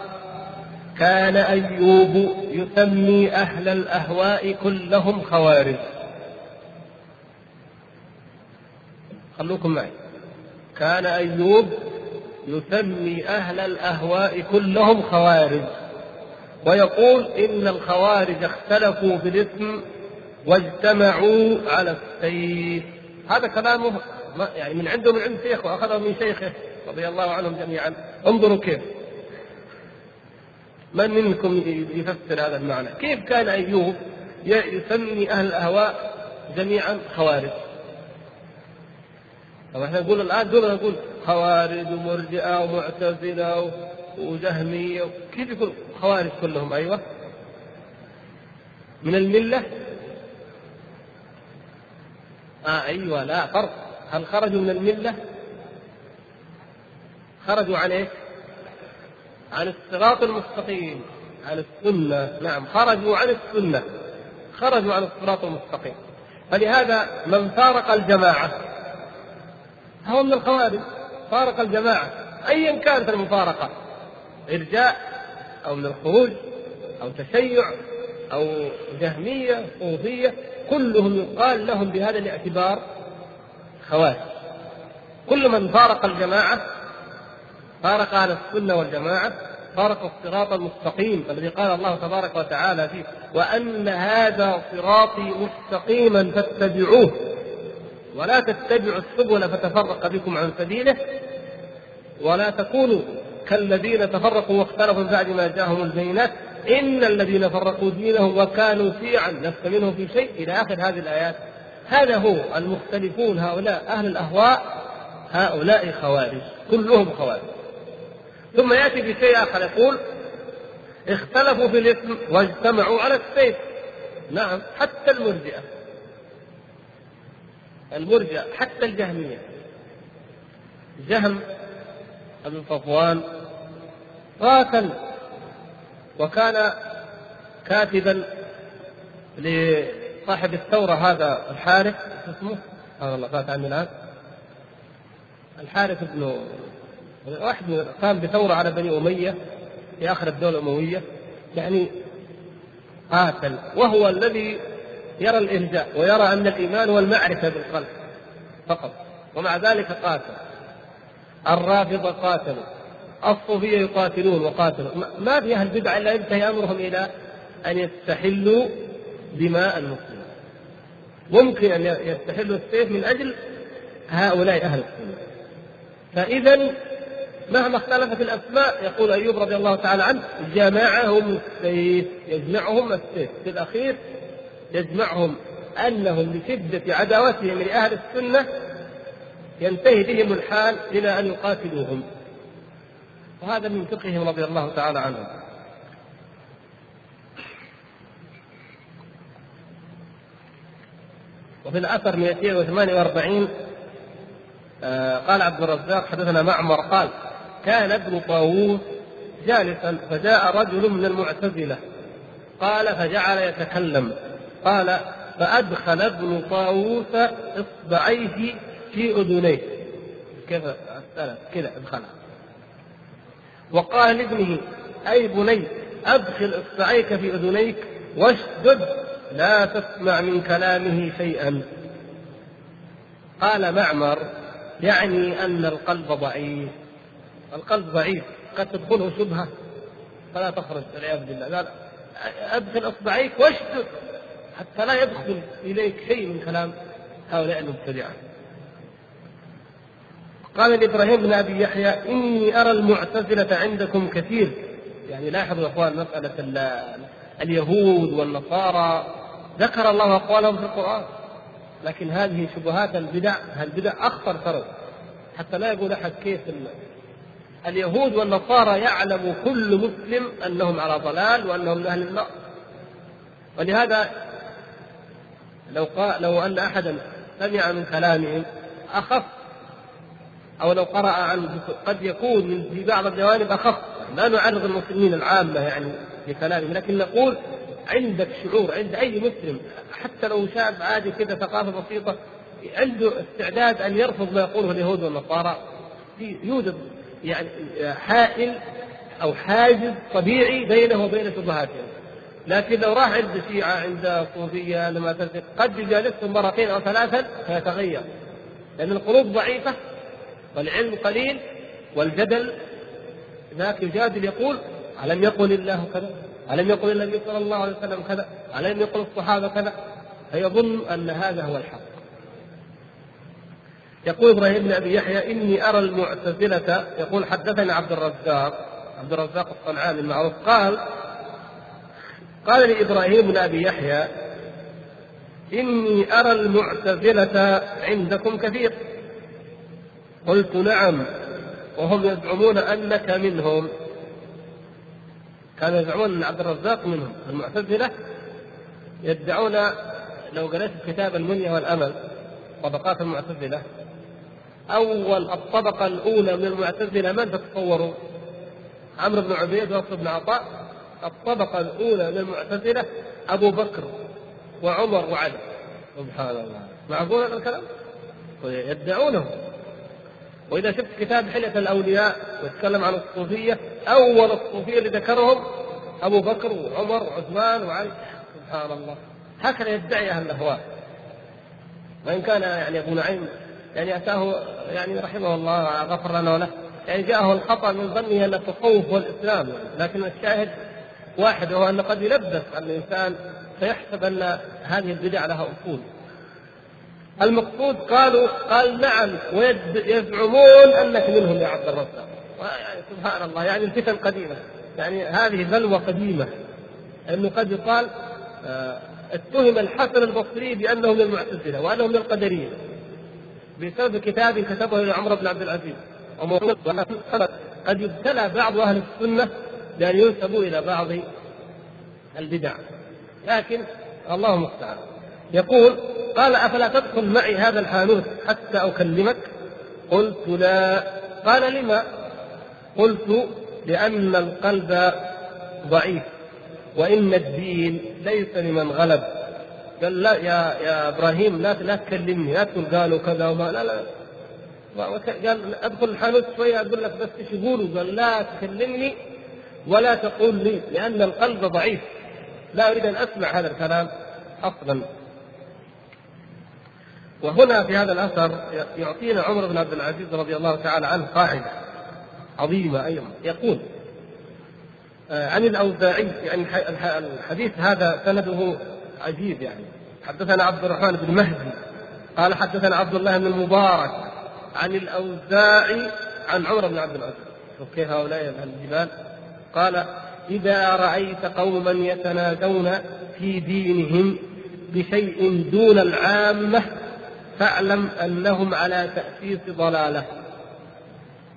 S1: كان أيوب يسمي أهل الأهواء كلهم خوارج خلوكم معي. كان أيوب يسمي أهل الأهواء كلهم خوارج ويقول إن الخوارج اختلفوا في الاسم واجتمعوا على السيف. هذا كلامه يعني من عنده من عند شيخه وأخذه من شيخه رضي الله عنهم جميعا. انظروا كيف. من منكم يفسر هذا المعنى؟ كيف كان أيوب يسمي أهل الأهواء جميعا خوارج؟ طب إحنا نقول الآن دون نقول خوارج ومرجئه ومعتزلة وجهمية. كيف يكون خوارج كلهم؟ أيوه. من الملة؟ آه أيوة لا فرق. هل خرجوا من الملة؟ خرجوا عن إيش؟ عن الصراط المستقيم عن السنة. نعم خرجوا عن السنة. خرجوا عن الصراط المستقيم. فلهذا من فارق الجماعة هو من الخوارج فارق الجماعة أيا كانت المفارقة إرجاء أو من الخروج أو تشيع أو جهمية صوفية كلهم يقال لهم بهذا الاعتبار خوارج. كل من فارق الجماعة فارق أهل السنة والجماعة فارق الصراط المستقيم الذي قال الله تبارك وتعالى فيه وأن هذا صراطي مستقيما فاتبعوه. ولا تتبعوا السبل فتفرق بكم عن سبيله ولا تكونوا كالذين تفرقوا واختلفوا بعد ما جاءهم البينات إن الذين فرقوا دينهم وكانوا شيعا لست منهم في شيء. إلى آخر هذه الآيات هذا هو المختلفون هؤلاء أهل الأهواء هؤلاء خوارج كلهم خوارج. ثم يأتي بشيء آخر يقول اختلفوا في الاسم واجتمعوا على السيف. نعم حتى المرجئة. المرجئة حتى الجهمية. جهم بن صفوان قاتل وكان كاتبا لصاحب الثورة هذا الحارث اسمه؟ سبحان الله فات عني الآن. الحارث بن واحد قام بثورة على بني أمية في آخر الدولة الأموية يعني قاتل وهو الذي يرى الإرجاء ويرى أن الإيمان هو المعرفة بالقلب فقط. ومع ذلك قاتل. الرافضة قاتلوا. الصوفية يقاتلون وقاتلوا. ما في أهل بدعة إلا ينتهي أمرهم إلى أن يستحلوا دماء المسلمين. ممكن أن يستحلوا السيف من أجل هؤلاء أهل السنة. فإذا مهما اختلفت الأسماء يقول أيوب رضي الله تعالى عنه جمعهم السيف يجمعهم السيف. في الأخير يجمعهم أنهم لشدة عداوتهم لأهل السنة ينتهي بهم الحال إلى أن يقاتلوهم. وهذا من فقههم رضي الله تعالى عنهم. وفي الأثر 248 آه قال عبد الرزاق حدثنا معمر قال كان ابن طاووس جالسا فجاء رجل من المعتزلة قال فجعل يتكلم. قال فأدخل ابن طاووس إصبعيه في أذنيه. كيف كذا ادخلها وقال لابنه أي بني أدخل إصبعيك في أذنيك واشدد لا تسمع من كلامه شيئا. قال معمر يعني أن القلب ضعيف. القلب ضعيف قد تدخله شبهة فلا تخرج والعياذ بالله. قال أدخل إصبعيك واشدد. حتى لا يدخل إليك شيء من كلام هؤلاء المبتدعة. قال لابراهيم بن أبي يحيى إني أرى المعتزلة عندكم كثير. يعني لاحظوا يا أخوان مسألة اليهود والنصارى. ذكر الله أقوالهم في القرآن. لكن هذه شبهات البدع البدع أخطر فرد حتى لا يقول أحد كيف اليهود والنصارى يعلم كل مسلم أنهم على ضلال وأنهم من أهل النار. ولهذا لو قال لو أن أحدا سمع من كلامهم أخف أو لو قرأ عن قد يكون في بعض الجوانب أخف. لا نعرض المسلمين العامة يعني لكلامهم لكن نقول عندك شعور عند أي مسلم حتى لو شاب عادي كذا ثقافة بسيطة عنده استعداد أن يرفض ما يقوله اليهود والنصارى. يوجد يعني حائل أو حاجز طبيعي بينه وبين شبهاتهم. لكن لو راح عند شيعة عند صوفية لما تلتقي قد يجالسهم مرتين أو ثلاثا فيتغير لأن القلوب ضعيفة والعلم قليل والجدل ذاك يجادل يقول ألم يقل الله كذا؟ ألم يقل النبي صلى الله عليه وسلم كذا؟ ألم يقل الصحابة كذا؟ فيظن أن هذا هو الحق. يقول إبراهيم بن أبي يحيى إني أرى المعتزلة يقول حدثني عبد الرزاق عبد الرزاق الصنعاني المعروف قال قال لي إبراهيم بن أبي يحيى إني أرى المعتزلة عندكم كثير. قلت نعم وهم يزعمون أنك منهم. كانوا يزعمون أن عبد الرزاق منهم. المعتزلة يدعون لو قريت كتاب المنيه والأمل طبقات المعتزلة أول الطبقة الأولى من المعتزلة من تتصوروا؟ عمرو بن عبيد وصف بن عطاء الطبقة الأولى من المعتزلة أبو بكر وعمر وعلي. سبحان الله. معقول هذا الكلام؟ يدعونه. وإذا شفت كتاب حليه الأولياء ويتكلم عن الصوفية أول الصوفية اللي ذكرهم أبو بكر وعمر وعثمان وعلي. سبحان الله. هكذا يدعي أهل الأهواء. وإن كان يعني أبو نعيم يعني أتاه يعني رحمه الله غفر لنا وله. يعني جاءه الخطأ من ظنه أن التصوف هو الإسلام لكن الشاهد واحد وهو ان قد يلبس الإنسان فيحسب أن هذه البدع لها أصول. المقصود قالوا قال نعم ويزعمون أنك منهم يا عبد الرزاق. يعني سبحان الله يعني الفتن قديمة. يعني هذه بلوى قديمة. انه قد يقال آه، اتهم الحسن البصري بانه من المعتزلة وانه من القدرية. بسبب كتاب كتبه لعمر بن عبد العزيز. قد يبتلى بعض أهل السنة بان ينسبوا إلى بعض البدع. لكن الله المستعان. يقول قال أفلا تدخل معي هذا الحانوت حتى أكلمك؟ قلت لا. قال لما؟ قلت لأن القلب ضعيف وإن الدين ليس لمن غلب. قال لا يا يا إبراهيم لا لا تكلمني لا تقول قالوا كذا وما لا لا. قال أدخل الحانوت شوية أقول لك بس إيش يقولوا؟ قال لا تكلمني ولا تقول لي لأن القلب ضعيف. لا أريد أن أسمع هذا الكلام أصلا. وهنا في هذا الأثر يعطينا عمر بن عبد العزيز رضي الله تعالى عنه قاعدة عظيمة أيضا. يقول آه، عن الأوزاعي يعني الحديث هذا سنده عجيب يعني. حدثنا عبد الرحمن بن مهدي قال حدثنا عبد الله بن المبارك عن الأوزاعي عن عمر بن عبد العزيز. شوف كيف هؤلاء الجبال. قال إذا رأيت قوما يتنادون في دينهم بشيء دون العامة فاعلم أنهم على تأسيس ضلالة.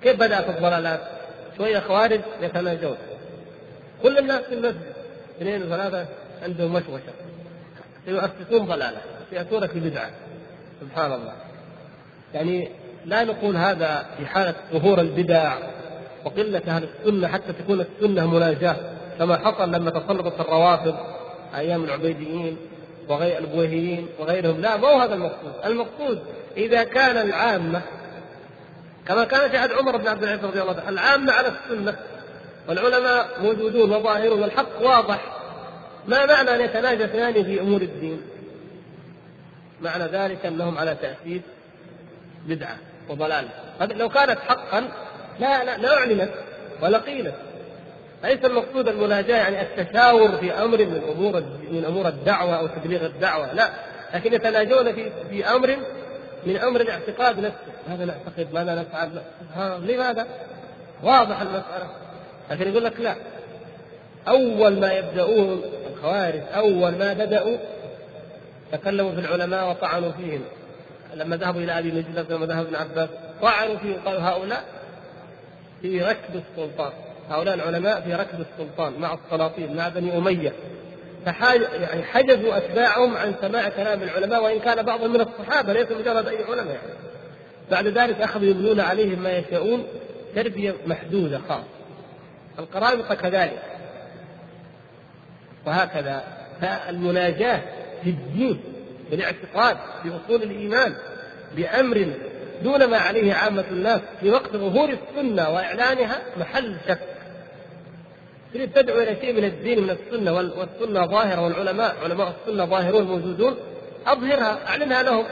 S1: كيف بدأت الضلالات؟ شوية خوارج يتناجون. كل الناس في المسجد اثنين وثلاثة عندهم مشوشة. سيؤسسون ضلالة سياتون في بدعة. سبحان الله. يعني لا نقول هذا في حالة ظهور البدع وقلة أهل السنة حتى تكون السنة مناجاة كما حصل لما تسلطت الروافض أيام العبيديين وغير البويهيين وغيرهم. لا ما هو هذا المقصود. المقصود إذا كان العامة كما كان في عهد عمر بن عبد العزيز رضي الله عنه العامة على السنة والعلماء موجودون وظاهرون والحق واضح. ما معنى أن يتناجى اثنان في أمور الدين؟ معنى ذلك أنهم على تأسيس بدعة وضلال لو كانت حقا لا لا لا أعلنت ولا قيلت ليس المقصود المناجاة يعني التشاور في أمر من أمور من أمور الدعوة أو تبليغ الدعوة لا. لكن يتناجون في في أمر من أمر الاعتقاد نفسه. هذا نعتقد؟ ماذا نفعل؟ لماذا؟ واضح المسألة. لكن يقول لك لا. أول ما يبدأون الخوارج أول ما بدأوا تكلموا في العلماء وطعنوا فيهم. لما ذهبوا إلى أبي مجلس لما ذهب ابن عباس طعنوا فيهم قالوا هؤلاء في ركب السلطان. هؤلاء العلماء في ركب السلطان مع السلاطين مع بني أمية. يعني حجزوا أتباعهم عن سماع كلام العلماء وإن كان بعضهم من الصحابة ليس مجرد أي علماء. يعني. بعد ذلك أخذوا يبنون عليهم ما يشاءون تربية محدودة خاصة. القرامطة كذلك. وهكذا. فالمناجاة في الدين بالاعتقاد بأصول الإيمان بأمر دون ما عليه عامة الناس في وقت ظهور السنة وإعلانها محل شك. تريد تدعو إلى شيء من الدين من السنة والسنة ظاهرة والعلماء علماء السنة ظاهرون موجودون أظهرها أعلنها لهم.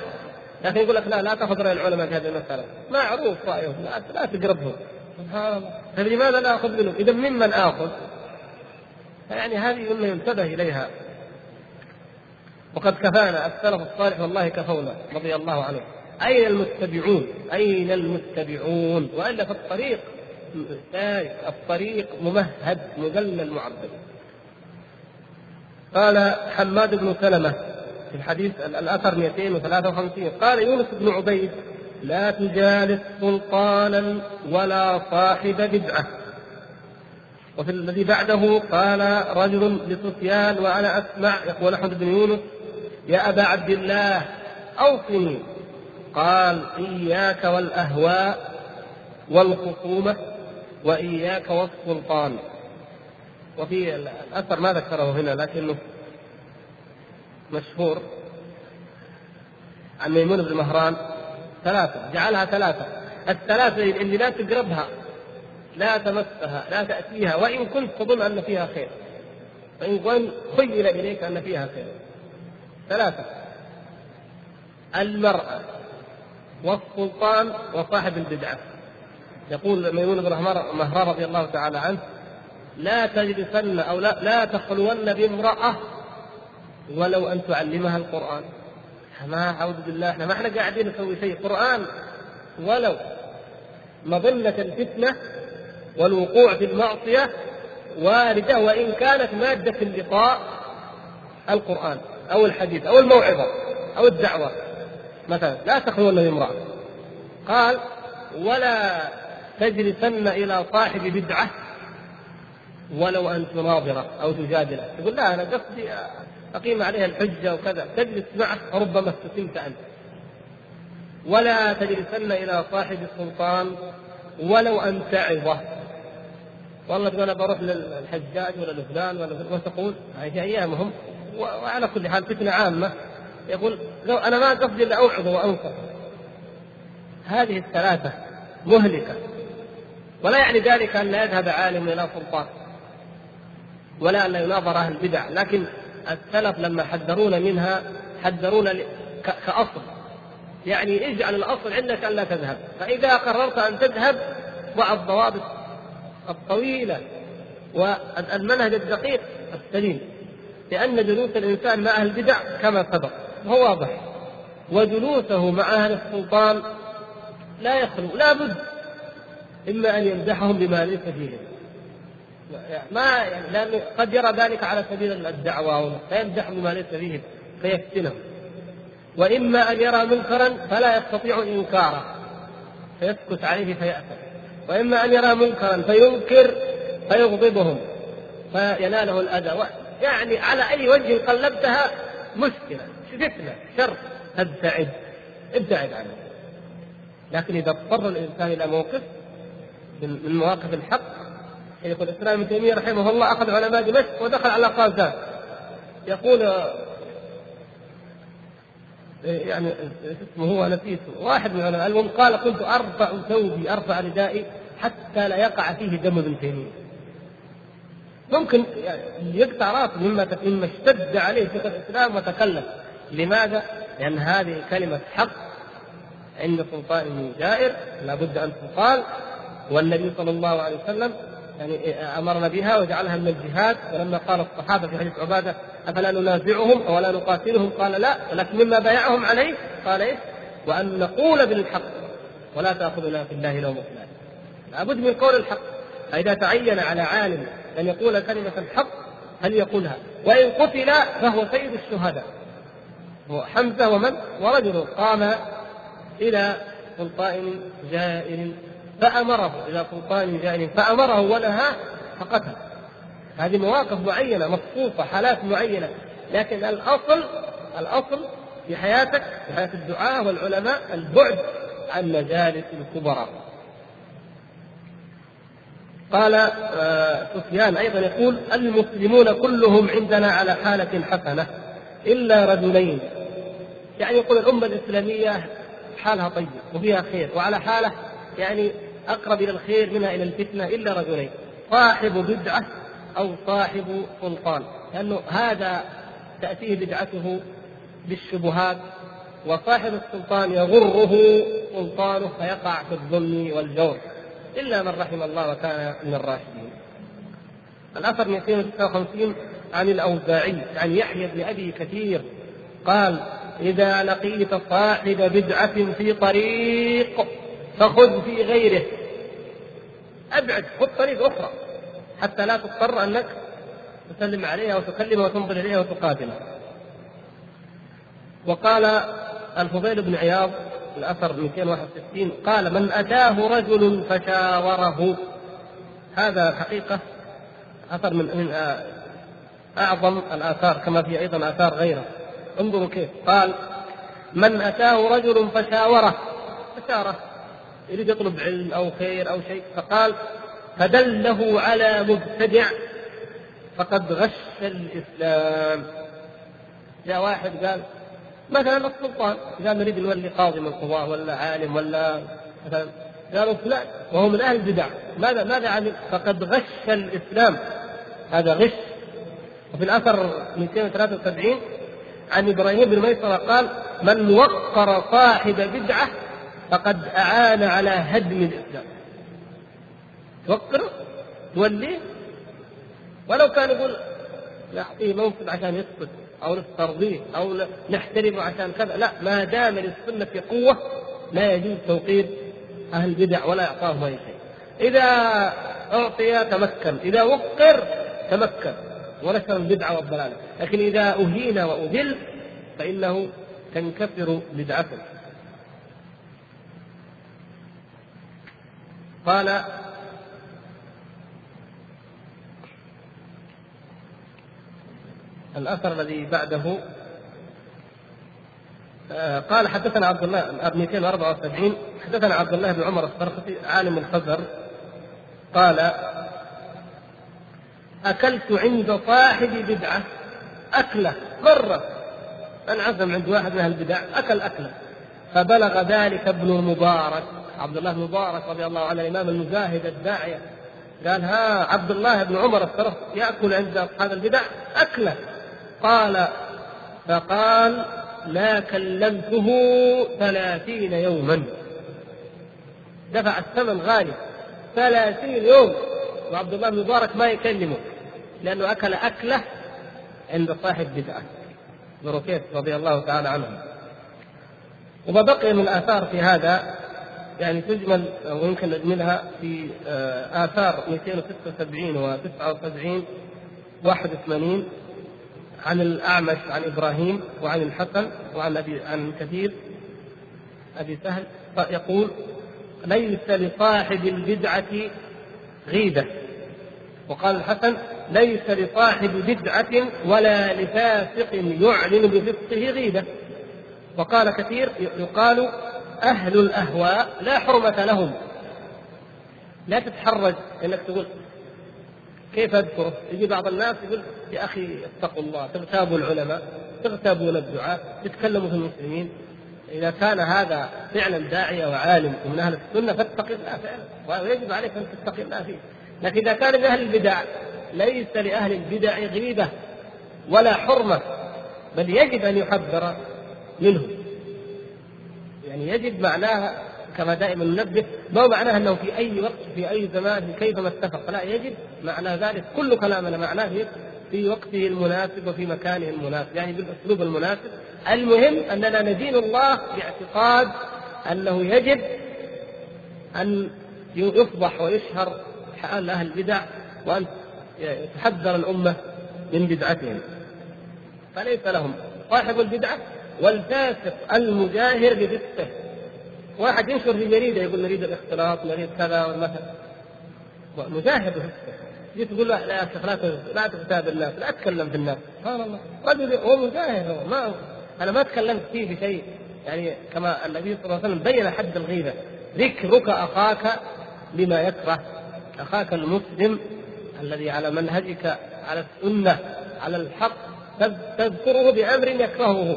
S1: لكن يقول لك لا لا تأخذ رأي العلماء في هذه المسألة. معروف رأيهم لا, لا تقربهم. سبحان الله. طيب لماذا لا أخذ منهم؟ إذا ممن آخذ؟ يعني هذه مما ينتبه إليها. وقد كفانا السلف الصالح والله كفونا رضي الله عنه. أين المتبعون؟ أين المتبعون؟ وإلا في الطريق الطريق ممهد مذلل معبد. قال حماد بن سلمة في الحديث الأثر 253 قال يونس بن عبيد لا تجالس سلطانا ولا صاحب بدعة وفي الذي بعده قال رجل لسفيان وأنا أسمع يقول أحمد بن يونس يا أبا عبد الله أوصني قال إياك والأهواء والخصومة وإياك والسلطان. وفي الأثر ما ذكره هنا لكنه مشهور. عن ميمون بن مهران ثلاثة جعلها ثلاثة. الثلاثة اللي لا تقربها لا تمسها لا تأتيها وإن كنت تظن أن فيها خير. وإن خيل إليك أن فيها خير. ثلاثة المرأة. والسلطان وصاحب البدعة. يقول ميمون بن مهران رضي الله تعالى عنه لا تجلسن أو لا, لا تخلون بامرأة ولو أن تعلمها القرآن. ما أعوذ بالله إحنا ما إحنا قاعدين نسوي شيء قرآن ولو مظنة الفتنة والوقوع في المعصية واردة وإن كانت مادة اللقاء القرآن أو الحديث أو الموعظة أو الدعوة. مثلا لا تخلون بامرأة قال ولا تجلسن إلى صاحب بدعة ولو أن تناظره أو تجادله تقول لا أنا قصدي أقيم عليها الحجة وكذا. تجلس معه ربما استسلمت أنت. ولا تجلسن إلى صاحب السلطان ولو أن تعظه. والله تقول أنا بروح للحجاج ولا لفلان ولا وتقول هذه أيامهم. وعلى كل حال فتنة عامة. يقول لو أنا ما قصدي إلا اوعظ وانصر هذه الثلاثة مهلكة. ولا يعني ذلك أن لا يذهب عالم إلى سلطان ولا أن يناظر أهل البدع لكن السلف لما حذرونا منها حذرونا كأصل. يعني اجعل الأصل عندك أن لا تذهب. فإذا قررت أن تذهب ضع الضوابط الطويلة والمنهج الدقيق السليم. لأن جلوس الإنسان مع أهل البدع كما سبق. هو واضح. وجلوسه مع أهل السلطان لا يخلو لا بد إما أن يمدحهم بما ليس فيهم ما يعني قد يرى ذلك على سبيل الدعوة فيمدح بما ليس فيه فيفتنه وإما أن يرى منكرا فلا يستطيع إنكاره فيسكت عليه فيأثم. وإما أن يرى منكرا فينكر فيغضبهم فيناله الأذى. يعني على أي وجه قلبتها مشكلة. فتنة شر. أبتعد ابتعد عنه. لكن إذا اضطر الإنسان إلى موقف من مواقف الحق شيخ الإسلام ابن تيمية رحمه الله أخذ علماء دمشق ودخل على قازان. يقول يعني اسمه هو نسيته واحد من العلماء المهم قال كنت أرفع ثوبي أرفع ردائي حتى لا يقع فيه دم ابن تيمية. ممكن يعني يقطع رأسه مما مما اشتد عليه شيخ الإسلام وتكلم. لماذا؟ لأن هذه كلمة حق عند سلطان جائر لابد أن تقال والنبي صلى الله عليه وسلم يعني أمرنا بها وجعلها من الجهاد. ولما قال الصحابة في حديث عبادة أفلا ننازعهم ولا نقاتلهم؟ قال لا ولكن مما بايعهم عليه قال إيش؟ وأن نقول بالحق ولا تأخذنا في الله لوم فلان لابد من قول الحق. فإذا تعين على عالم أن يقول كلمة الحق فليقولها وإن قتل فهو سيد الشهداء. هو حمزة ومن؟ ورجل قام إلى سلطان جائر فأمره إلى سلطان جائر فأمره ونهاه فقتل. هذه مواقف معينة مخصوصة حالات معينة. لكن الأصل الأصل في حياتك في حياة الدعاة والعلماء البعد عن مجالس الكبراء قال آه، سفيان أيضا يقول المسلمون كلهم عندنا على حالة حسنة إلا رجلين. يعني يقول الأمة الإسلامية حالها طيب وفيها خير وعلى حالة يعني أقرب إلى الخير منها إلى الفتنة إلا رجلين صاحب بدعة أو صاحب سلطان لأنه هذا تأتيه بدعته بالشبهات وصاحب السلطان يغره سلطانه فيقع في الظلم والجور إلا من رحم الله وكان من الراشدين. الأثر 259 عن الأوزاعي عن يحيى بن أبي كثير قال إذا لقيت صاحب بدعة في طريق فخذ في غيره. أبعد خذ طريق أخرى. حتى لا تضطر أنك تسلم عليها وتكلمها وتنظر إليها وتقاتلها. وقال الفضيل بن عياض الأثر 261 قال من أتاه رجل فشاوره. هذا الحقيقة أثر من من أعظم الآثار كما في أيضا آثار غيره. انظروا كيف. قال من أتاه رجل فشاوره. فشاره يريد يطلب علم أو خير أو شيء. فقال فدله على مبتدع فقد غش الإسلام. جاء واحد قال مثلا السلطان. قال نريد نولي قاضي من القضاة ولا عالم ولا مثلا. قالوا فلان وهو من أهل البدع. ماذا ماذا عمل؟ فقد غش الإسلام. هذا غش. وفي الاثر 273 عن إبراهيم بن ميسرة قال من وقر صاحب بدعة فقد أعان على هدم الإسلام. توقره توليه ولو كان يقول نعطيه منصب عشان يسكت أو نسترضيه أو نحترمه عشان كذا. لا ما دام للسنة في قوة لا يجوز توقير أهل البدع ولا إعطاهم أي شيء. إذا أعطي تمكن إذا وقر تمكن. ونشر البدعة والضلالة لكن إذا أهين وأذل فإنه تنكسر بدعته. قال الأثر الذي بعده آه، قال حدثنا عبد الله 274 حدثنا عبد الله بن عمر السرخسي عالم الخزر قال أكلت عند صاحب بدعة. أكلة مرة. من عزم عند واحد من أهل البدع أكل أكلة. فبلغ ذلك ابن المبارك عبد الله بن مبارك رضي الله عنه الإمام المجاهد الداعية. قال ها عبد الله بن عمر الصرف يأكل عند اصحاب البدع أكلة. قال فقال لا كلمته ثلاثين يوما. دفع الثمن غالي. ثلاثين يوم. وعبد الله بن مبارك ما يكلمه. لأنه أكل أكلة عند صاحب بدعة. بروكيت رضي الله تعالى عنه. وما بقي من الآثار في هذا يعني تجمل ويمكن نجملها في آه، آثار 276 و 79 81 عن الأعمش عن إبراهيم وعن الحسن وعن أبي عن كثير أبي سهل. يقول ليس لصاحب البدعة غيبة. وقال الحسن ليس لصاحب بدعة ولا لفاسق يعلن بفسقه غيبة. وقال كثير يقال أهل الأهواء لا حرمة لهم. لا تتحرج إنك تقول كيف أذكره؟ يجي بعض الناس يقول يا أخي اتقوا الله تغتابوا العلماء تغتابون الدعاء تتكلموا في المسلمين. إذا كان هذا فعلا داعية وعالم ومن أهل السنة فاتق الله فعلا ويجب عليك أن تتقي الله فيه. لكن إذا كان من أهل البدع ليس لأهل البدع غيبة ولا حرمة بل يجب أن يحذر منه يعني يجب معناها كما دائما ننبه ما هو معناه أنه في أي وقت في أي زمان كيفما اتفق؟ لا يجب معنى ذلك. كل كلامنا معناه في وقته المناسب وفي مكانه المناسب. يعني بالأسلوب المناسب. المهم أننا ندين الله باعتقاد أنه يجب أن يفضح ويشهر حال أهل البدع وأن تحذر الأمة من بدعتهم. فليس لهم. صاحب البدعة والفاسق المجاهر بفسقه واحد ينشر في جريدة يقول نريد الاختلاط نريد كذا مثلا مجاهد بفسقه جيت تقول له لا يا شيخ لا لا تغتاب الناس لا تتكلم في الناس. سبحان الله. رجل هو مجاهد هو ما أنا ما تكلمت فيه بشيء يعني كما النبي صلى الله عليه وسلم بين حد الغيبة. ذكرك أخاك بما يكره. أخاك المسلم الذي على منهجك على السنة على الحق تذكره بأمر يكرهه.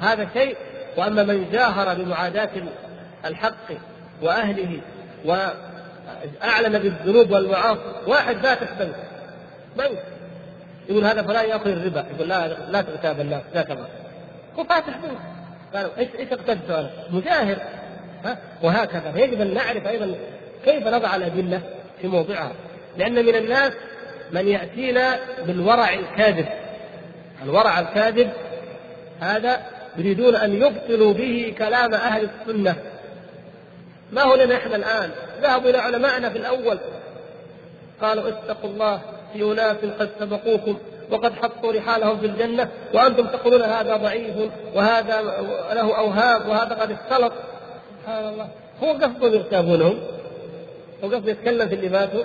S1: هذا شيء وأما من جاهر بمعاداة الحق وأهله وأعلن بالذنوب والمعاصي واحد فاتح بنك بنك يقول هذا فلان ياكل الربا. يقول لا لا تغتاب الناس لا كذا هو فاتح بنك. قالوا إيش إيش اقتدت أنا؟ مجاهر. ها؟ وهكذا. فيجب أن نعرف أيضا كيف نضع الأدلة في موضعها. لأن من الناس من يأتينا بالورع الكاذب. الورع الكاذب هذا يريدون أن يبطلوا به كلام أهل السنة. ما هو لنا إحنا الآن؟ ذهبوا إلى علمائنا في الأول. قالوا اتقوا الله في أناس قد سبقوكم وقد حطوا رحالهم في الجنة وأنتم تقولون هذا ضعيف وهذا له أوهام وهذا قد اختلط. سبحان الله. هو قصدهم يغتابونهم هو قصده يتكلم في اللي ماتوا.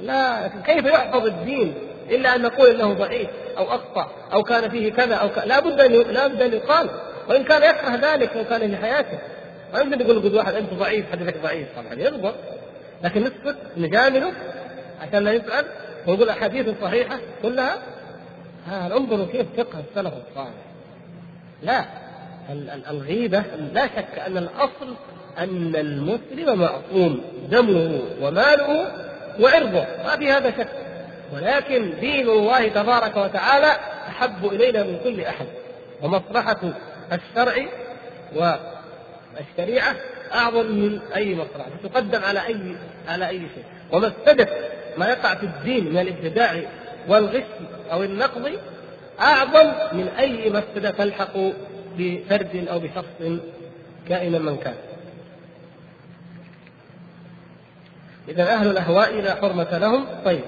S1: لا كيف يحفظ الدين إلا أن نقول إنه ضعيف أو أخطأ أو كان فيه كذا أو ك... لا بد أن لا بد أن يقال. وإن كان يكره ذلك لو كان في حياته ما يمكن يقول قد واحد أنت ضعيف حديثك ضعيف. طبعا يغضب. لكن نسكت نجامله عشان لا يسأل ونقول أحاديث صحيحة كلها. ها انظروا كيف فقه السلف الصالح؟ لا. الغيبة لا شك أن الأصل أن المسلم معصوم. دمه وماله وعرضه ما في هذا شك. ولكن دين الله تبارك وتعالى أحب إلينا من كل أحد. ومصلحة الشرع والشريعة أعظم من أي مصلحة تقدم على أي على أي شيء. ومفسده ما يقع في الدين من الابتداع والغش أو النقض أعظم من أي مفسده تلحق بفرد أو بشخص كائنا من كان. إذا أهل الأهواء لا حرمة لهم طيب.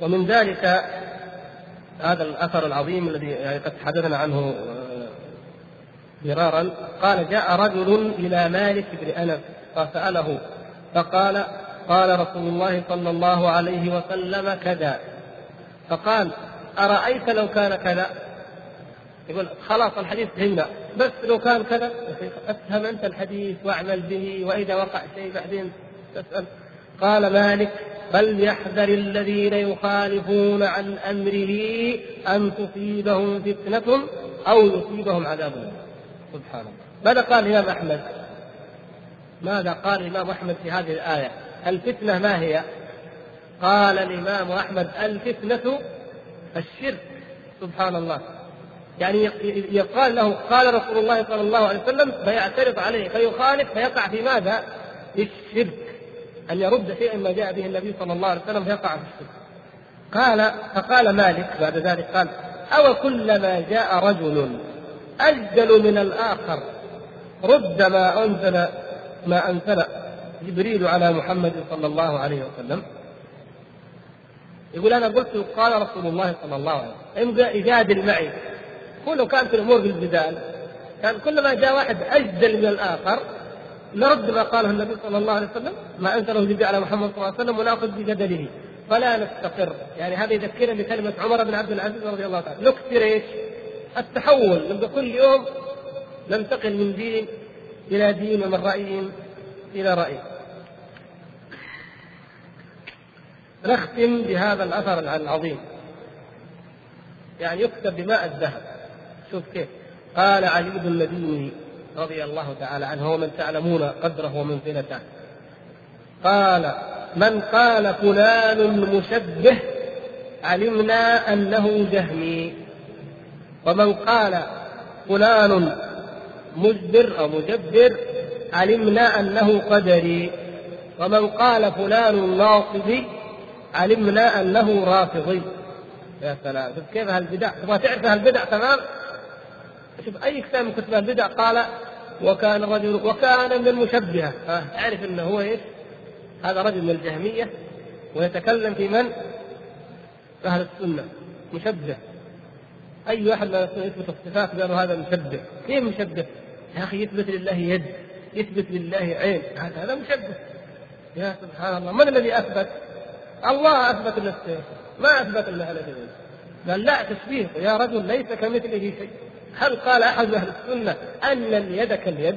S1: ومن ذلك هذا الأثر العظيم الذي قد تحدثنا عنه آه، مرارا قال جاء رجل إلى مالك بن أنس فسأله فقال قال رسول الله صلى الله عليه وسلم كذا. فقال أرأيت لو كان كذا؟ يقول خلاص الحديث فهمنا بس لو كان كذا أفهم أنت الحديث واعمل به وإذا وقع شيء بعدين تسأل قال مالك فليحذر الذين يخالفون عن أمره أن تصيبهم فتنة أو يصيبهم عذاب سبحان الله ماذا قال الإمام أحمد؟ ماذا قال الإمام أحمد في هذه الآية؟ الفتنة ما هي؟ قال الإمام أحمد الفتنة الشرك سبحان الله يعني يقال له قال رسول الله صلى الله عليه وسلم فيعترض عليه فيخالف فيقع في ماذا؟ في الشرك. أن يرد شيئا ما جاء به النبي صلى الله عليه وسلم فيقع في الشرك. قال فقال مالك بعد ذلك قال أو كلما جاء رجل أجدل من الآخر رد ما أنزل ما أنزل جبريل على محمد صلى الله عليه وسلم. يقول أنا قلت قال رسول الله صلى الله عليه وسلم يجادل معي كله كانت الأمور بالجدال كان كلما جاء واحد أجدل من الآخر نرد ما قاله النبي صلى الله عليه وسلم ما أنزله جبريل على محمد صلى الله عليه وسلم وناخذ بجدله فلا نستقر. يعني هذا يذكرنا بكلمة عمر بن عبد العزيز رضي الله تعالى نكثر إيش؟ التحول. نبقى كل يوم ننتقل من دين إلى دين ومن رأي إلى رأي. نختم بهذا الأثر العظيم. يعني يكتب بماء الذهب. شوف كيف. قال علي بن المديني رضي الله تعالى عنه ومن تعلمون قدره ومنزلته. قال من قال فلان مشبه علمنا أنه جهمي. ومن قال فلان مجبر أو مجبر علمنا أنه قدري. ومن قال فلان ناصبي علمنا أنه رافضي. يا سلام شوف كيف هالبدع. تبغى تعرف هالبدع تمام؟ شوف أي كتاب من كتب البدع قال وكان رجل وكان من المشبهة. أعرف إنه هو إيش؟ هذا رجل من الجهمية ويتكلم في من؟ أهل السنة. مشبه أي واحد من السنة يثبت الصفات قالوا هذا مشبه كيف مشبه؟ يا أخي يثبت لله يد يثبت لله عين. هذا هذا مشبه. يا سبحان الله. من الذي أثبت؟ الله أثبت لنفسه. ما أثبت لنا هذا قال لا تشبيه. يا رجل ليس كمثله شيء. هل قال أحد أهل السنة أن اليد كاليد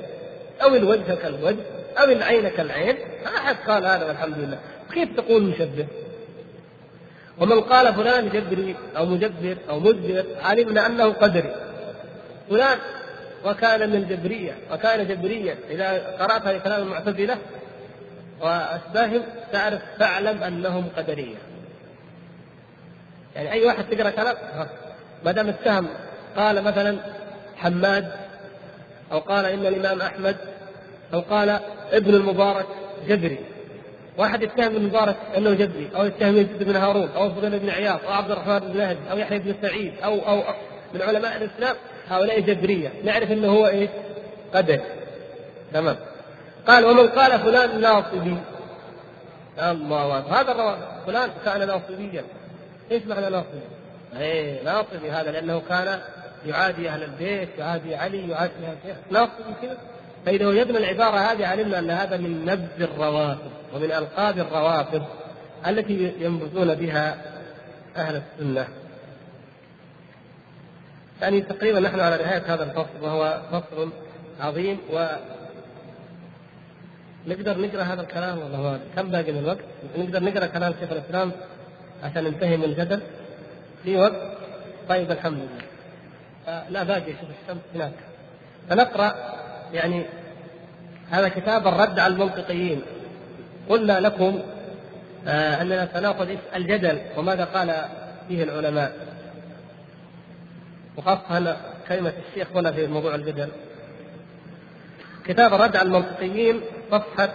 S1: أو الوجه كالوجه أو العين كالعين؟ ما أحد قال هذا والحمد لله. كيف تقول مشبه؟ ومن قال فلان جبري أو مجبر أو مجبر علمنا أنه قدري. فلان وكان من الجبريه وكان جبريا إذا قرأت هذه كلام المعتزلة وأشباههم تعرف تعلم أنهم قدرية. يعني أي واحد تقرأ كلام ما دام اتهم قال مثلا حماد أو قال إن الإمام أحمد أو قال ابن المبارك جبري. واحد يتهم ابن المبارك إنه جبري أو يتهم يزيد بن هارون أو فضيل بن عياض أو عبد الرحمن بن مهدي أو يحيى بن سعيد أو أو من علماء الإسلام هؤلاء جبرية. نعرف إنه هو إيه؟ قدر. تمام. قال ومن قال فلان ناصبي. الله أكبر. هذا الرواب فلان كان ناصبيا. إيش معنى ناصبي؟ إيه ناصبي هذا لأنه كان يعادي أهل البيت يعادي علي يعادي الشيخ ناصبي كذا. فإذا وجدنا العبارة هذه علمنا أن هذا من نبذ الروافض ومن ألقاب الروافض التي ينبذون بها أهل السنة. يعني تقريبا نحن على نهاية هذا الفصل وهو فصل عظيم و نقدر نقرأ هذا الكلام والله كم باقي من الوقت؟ نقدر نقرأ كلام شيخ الإسلام عشان ننتهي من الجدل. في وقت؟ طيب الحمد لله. لا باقي شوف الشمس هناك. فنقرأ يعني هذا كتاب الرد على المنطقيين. قلنا لكم آه أننا سنأخذ الجدل وماذا قال فيه العلماء. وخاصة كلمة الشيخ هنا في موضوع الجدل. كتاب الرد على المنطقيين صفحة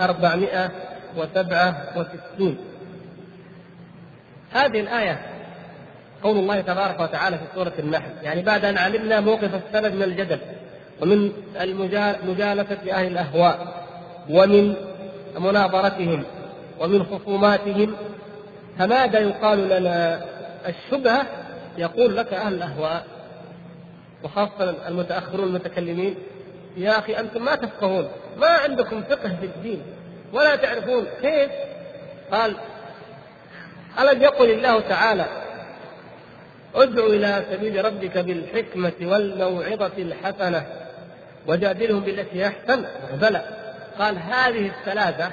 S1: 467 هذه الآية قول الله تبارك وتعالى في سورة النحل يعني بعد أن علمنا موقف السلف من الجدل ومن مجالسة أهل الأهواء ومن مناظرتهم ومن خصوماتهم فماذا يقال لنا؟ الشبهة يقول لك أهل الأهواء وخاصة المتأخرون المتكلمين يا أخي أنتم ما تفقهون ما عندكم فقه في الدين ولا تعرفون كيف؟ قال ألم يقل الله تعالى ادع إلى سبيل ربك بالحكمة والموعظة الحسنة وجادلهم بالتي أحسن بلى قال هذه الثلاثة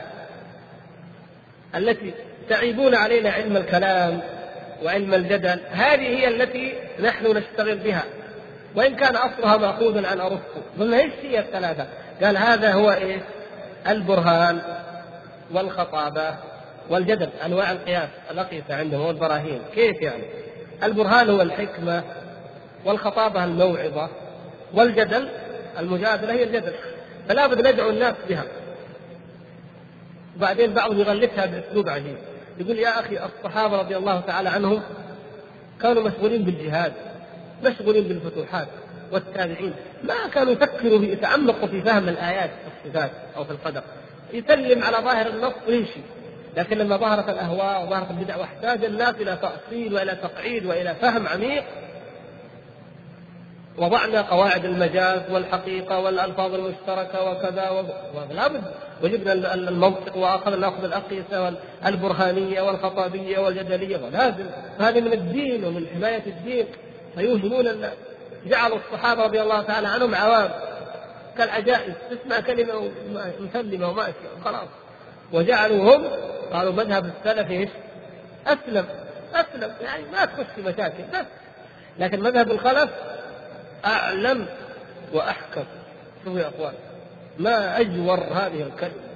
S1: التي تعيبون علينا علم الكلام وعلم الجدل هذه هي التي نحن نشتغل بها وإن كان أصلها مأخوذا عن أرسطو ثم إيش هي الثلاثة؟ قال هذا هو إيه؟ البرهان والخطابة والجدل أنواع القياس الأقيسة عندهم والبراهين كيف يعني؟ البرهان هو الحكمة والخطابة الموعظة والجدل المجادلة هي الجدل. فلا بد ندعو الناس بها. وبعدين بعضهم يغلفها باسلوب عجيب يقول يا أخي الصحابة رضي الله تعالى عنهم كانوا مشغولين بالجهاد مشغولين بالفتوحات والتابعين. ما كانوا يفكروا يتعمقوا في فهم الآيات في الصفات أو في القدر. يسلم على ظاهر النص ويمشي. لكن لما ظهرت الأهواء وظهرت البدع واحتاج الناس إلى تأصيل وإلى تقعيد وإلى فهم عميق وضعنا قواعد المجاز والحقيقة والألفاظ المشتركة وكذا ولا بد وجبنا المنطق وأخذنا نأخذ الأقيسة البرهانية والخطابية والجدلية ولازم هذه من الدين ومن حماية الدين. فيوهمون الناس جعلوا الصحابة رضي الله تعالى عنهم عوام كالعجائز تسمع كلمة مسلمة وما خلاص. وجعلوا هم قالوا مذهب السلف إيش؟ أسلم. أسلم. يعني ما تخش في مشاكل بس. لكن مذهب الخلف أعلم وأحكم. شوفوا يا أخوان ما أجور هذه الكلمة.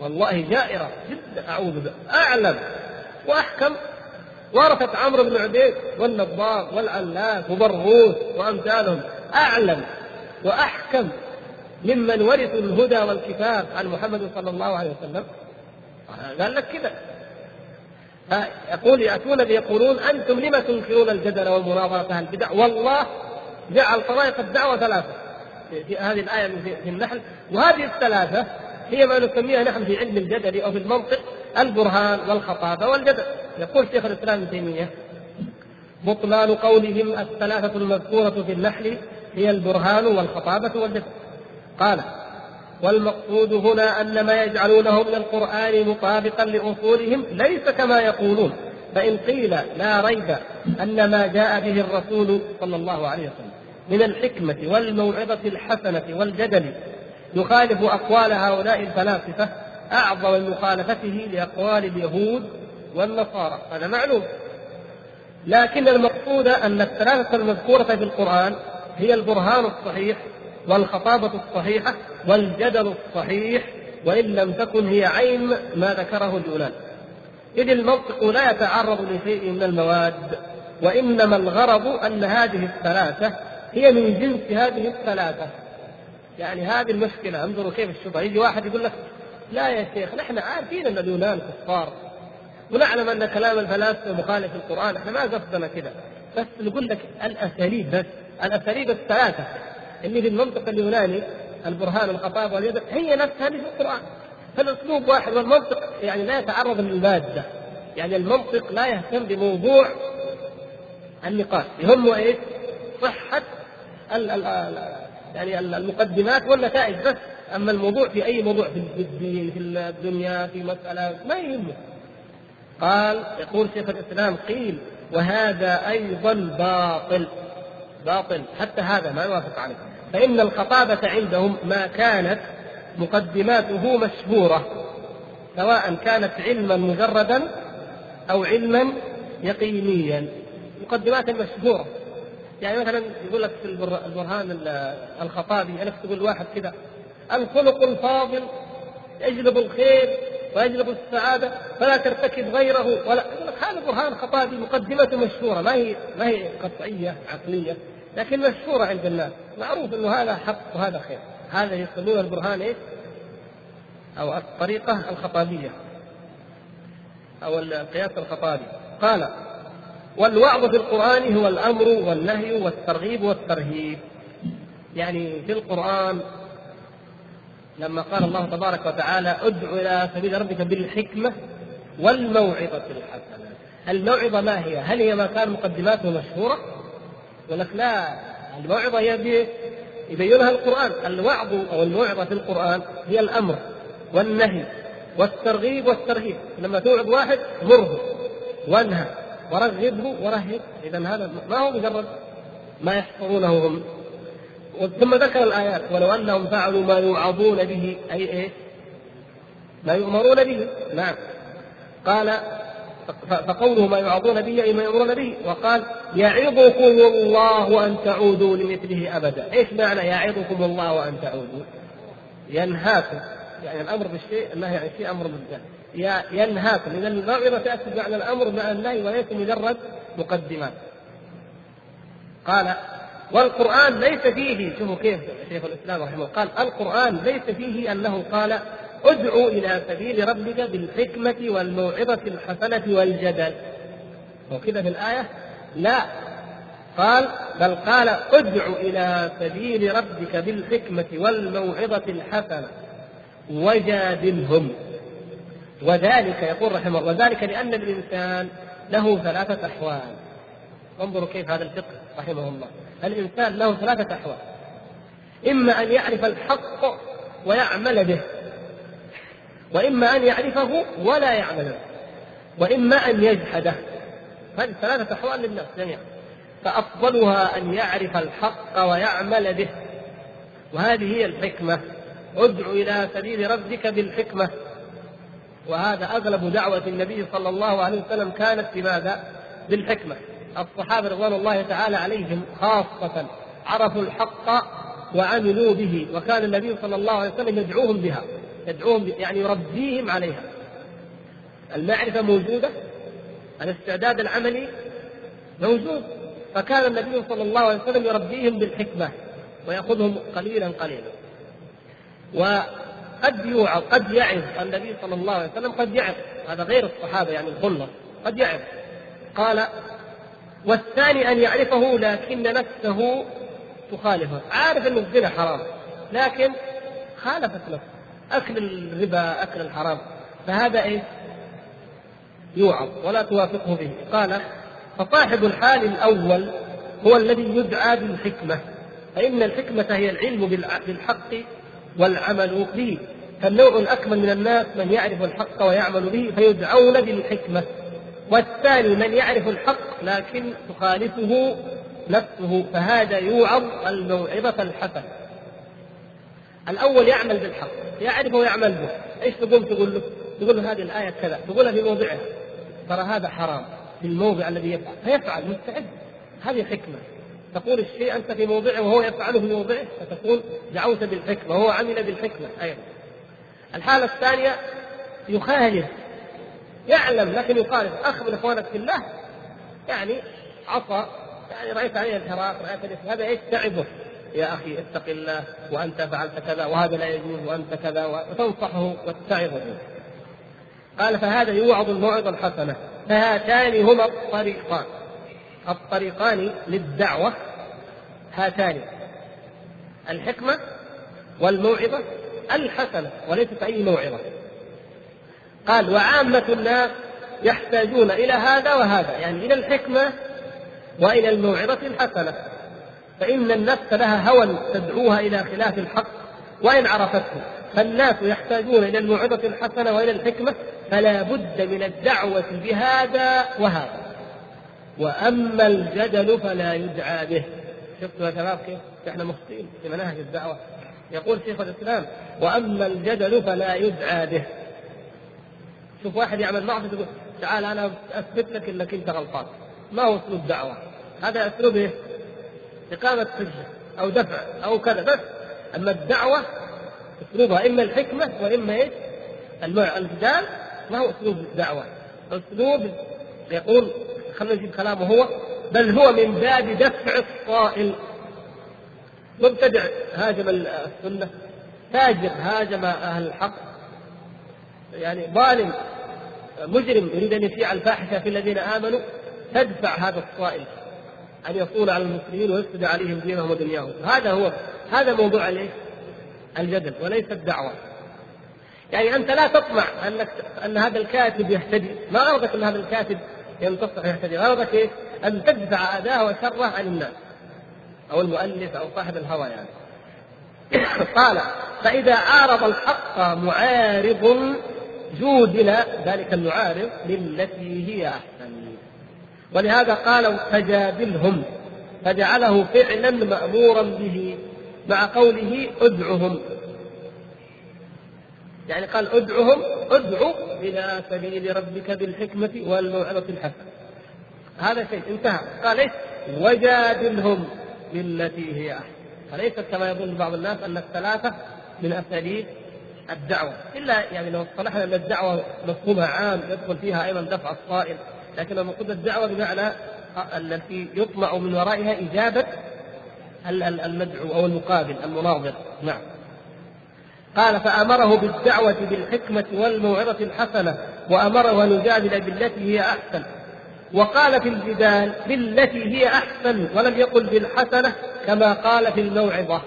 S1: والله جائرة جدا أعوذ بالله. أعلم وأحكم. ورثت عمرو بن عبيد والنضار والعلاف وبرغوث وأمثالهم. أعلم وأحكم ممن ورثوا الهدى والكتاب عن محمد صلى الله عليه وسلم. قال لك كذا. يقول يأتون يقولون أنتم لم تنكرون الجدل والمناظرة أهل البدع؟ والله جعل طرائق الدعوة ثلاثة. في هذه الآية في النحل. وهذه الثلاثة هي ما نسميها نحن في علم الجدل أو في المنطق البرهان والخطابة والجدل. يقول شيخ الإسلام ابن تيمية بطلان قولهم الثلاثة المذكورة في النحل هي البرهان والخطابة والجدل. قال والمقصود هنا أن ما يجعلونه من القرآن مطابقا لأصولهم ليس كما يقولون. فإن قيل لا ريب أن ما جاء به الرسول صلى الله عليه وسلم من الحكمة والموعظة الحسنة والجدل يخالف أقوال هؤلاء الفلاسفة أعظم من مخالفته لأقوال اليهود والنصارى. هذا معلوم. لكن المقصود أن الثلاثة المذكورة في القرآن هي البرهان الصحيح والخطابة الصحيحة والجدل الصحيح وإن لم تكن هي عين ما ذكره اليونان. إذ المنطق لا يتعرض لشيء من المواد وإنما الغرض أن هذه الثلاثة هي من جنس هذه الثلاثة. يعني هذه المشكلة انظروا كيف الشبهة يجي واحد يقول لك لا يا شيخ نحن عارفين أن اليونان كفار. ونعلم أن كلام الفلاسفة مخالف للقرآن إحنا ما قصدنا كذا بس نقول لك الأساليب بس الأساليب الثلاثة اللي في المنطق اليوناني البرهان الخطاب واليد هي نفسها في القرآن. فالأسلوب واحد والمنطق يعني لا يتعرض للمادة. يعني المنطق لا يهتم بموضوع النقاش. يهمه إيش؟ صحة ال ال يعني المقدمات والنتائج بس. أما الموضوع في أي موضوع في الدين في الدنيا في مسألة ما يهمه قال يقول شيخ الإسلام قيل وهذا أيضا باطل. باطل. حتى هذا ما يوافق عليه فإن الخطابة عندهم ما كانت مقدماته مشهورة سواء كانت علما مجردا أو علما يقينيا. مقدمات مشهورة. يعني مثلا يقول لك في البرهان الخطابي انك تقول واحد كذا الخلق الفاضل يجلب الخير ويجلب السعادة فلا ترتكب غيره ولا هذا برهان خطابي مقدمته مشهورة ما هي ما هي قطعية عقلية. لكن مشهورة عند الناس معروف أنه هذا حق وهذا خير هذا يسمون البرهان إيش؟ أو الطريقة الخطابية أو القياس الخطابي قال والوعظ في القرآن هو الأمر والنهي والترغيب والترهيب يعني في القرآن لما قال الله تبارك وتعالى ادع إلى سبيل ربك بالحكمة والموعظة الحسنة الموعظة ما هي؟ هل هي ما كان مقدماته مشهورة؟ يقول لك لا الموعظة هي يبينها القرآن الوعظ أو الموعظة في القرآن هي الأمر والنهي والترغيب والترهيب. لما توعظ واحد مره وانهى ورغبه ورهب. إذا هذا ما هو مجرد ما يحفظونه هم. ثم ذكر الآيات ولو أنهم فعلوا ما يوعظون به أي إيه؟ ما يؤمرون به. نعم. قال فقوله ما يعظون به أي ما يأمرون به وقال يعظكم الله أن تعودوا لمثله أبدا. إيش معنى يعظكم الله أن تعودوا؟ ينهاكم. يعني الأمر بالشيء النهي عن الشيء أمر بالذات ينهاكم. إذا الموعظة تأتي معنى الأمر مع النهي وليس مجرد مقدمات. قال والقرآن ليس فيه شوفوا كيف شيخ الإسلام رحمه الله قال القرآن ليس فيه أنه قال ادعو إلى سبيل ربك بالحكمة والموعظة الحسنة والجدل. وكذا في الآية لا. قال بل قال ادع إلى سبيل ربك بالحكمة والموعظة الحسنة وجادلهم. وذلك يقول رحمه الله وذلك لأن الإنسان له ثلاثة أحوال. انظروا كيف هذا الفقه رحمه الله. الإنسان له ثلاثة أحوال. إما أن يعرف الحق ويعمل به. وإما أن يعرفه ولا يعمل به وإما أن يجحده. هذه ثلاثة أحوال للناس جميعا. فأفضلها أن يعرف الحق ويعمل به. وهذه هي الحكمة. ادع إلى سبيل ربك بالحكمة. وهذا أغلب دعوة النبي صلى الله عليه وسلم كانت بماذا؟ بالحكمة. الصحابة رضوان الله تعالى عليهم خاصة عرفوا الحق وعملوا به وكان النبي صلى الله عليه وسلم يدعوهم بها. يدعوهم يعني يربيهم عليها. المعرفة موجودة الاستعداد العملي موجود. فكان النبي صلى الله عليه وسلم يربيهم بالحكمة ويأخذهم قليلا قليلا. وقد يوعظ قد يعظ النبي صلى الله عليه وسلم قد يعظ. هذا غير الصحابة يعني الخلة قد يعظ. قال والثاني أن يعرفه لكن نفسه تخالفه. عارف أن الزنا حرام لكن خالفت نفسه. أكل الربا أكل الحرام. فهذا إيه يوعظ ولا توافقه به. قال فصاحب الحال الأول هو الذي يدعى بالحكمة. فإن الحكمة هي العلم بالحق والعمل به. فالنوع الأكمل من الناس من يعرف الحق ويعمل به فيدعون بالحكمة. والثاني من يعرف الحق لكن تخالفه نفسه فهذا يوعظ الموعظة الحسنة. الأول يعمل بالحق يعرف ويعمل به. إيش تقول؟ تقول له؟ تقول له هذه الآية كذا تقولها في موضعها. ترى هذا حرام في الموضع الذي يفعل. فيفعل مستعد. هذه حكمة. تقول الشيء أنت في موضعه وهو يفعله في موضعه فتكون دعوت بالحكمة وهو عمل بالحكمة أيضا. الحالة الثانية يخالف. يعلم لكن يخالف. أخبر إخوانك في الله يعني عصى يعني رأيت عليه الحراق رأيت هذا إيش؟ تعبه يا أخي اتق الله وأنت فعلت كذا وهذا لا يجوز وأنت كذا وتنصحه وتتعظه قال فهذا يوعظ الموعظة الحسنة. فهاتان هما الطريقان. الطريقان للدعوة هاتان. الحكمة والموعظة الحسنة وليست أي موعظة. قال وعامة الناس يحتاجون إلى هذا وهذا يعني إلى الحكمة وإلى الموعظة الحسنة. فإن النفس لها هوى تدعوها إلى خلاف الحق وإن عرفته فالناس يحتاجون إلى الموعظة الحسنة وإلى الحكمة فلا بد من الدعوة بهذا وهذا. وأما الجدل فلا يدعى به. شفتوا يا شباب كيف؟ إحنا مخطئين في مناهج الدعوة. يقول شيخ الإسلام وأما الجدل فلا يدعى به. شوف واحد يعمل معصية يقول تعال أنا أثبت لك أنك أنت غلطان. ما هو أسلوب دعوة؟ هذا أسلوب إيه؟ إقامة حجة أو دفع أو كذا بس. أما الدعوة أسلوبها إما الحكمة وإما إيش؟ الجدال ما هو أسلوب الدعوة. أسلوب يقول خلينا نجيب كلامه هو بل هو من باب دفع الصائل مبتدع هاجم السنة تاجر هاجم أهل الحق. يعني ظالم مجرم يريد أن يشيع الفاحشة في الذين آمنوا تدفع هذا الصائل أن يصول على المسلمين ويفسد عليهم دينهم ودنياهم. هذا هو هذا موضوع الايه؟ الجدل وليس الدعوة. يعني أنت لا تطمع أنك أن هذا الكاتب يهتدي. ما غرضك أن هذا الكاتب ينتصح يهتدي؟ غرضك إيه؟ أن تدفع أذاه وشره عن الناس. أو المؤلف أو صاحب الهوى يعني. قال فإذا عارض الحق معارض جودل ذلك المعارض للتي هي أحسن. ولهذا قالوا فجادلهم فجعله فعلا مأمورا به مع قوله ادعهم. يعني قال ادعهم ادعو إلى سبيل ربك بالحكمة والموعظة الحسنة. هذا شيء انتهى. قال إيش؟ وجادلهم بالتي هي أحسن. فليست كما يظن بعض الناس أن الثلاثة من أساليب الدعوة. إلا يعني لو اصطلحنا أن الدعوة مفهومها عام يدخل فيها أيضا دفع الصائل. لكن المقصود الدعوة بمعنى التي يطمع من ورائها إجابة المدعو أو المقابل المناظر. نعم. قال فأمره بالدعوة بالحكمة والموعظة الحسنة وأمره أن يجادل بالتي هي أحسن. وقال في الجدال بالتي هي أحسن ولم يقل بالحسنة كما قال في الموعظة.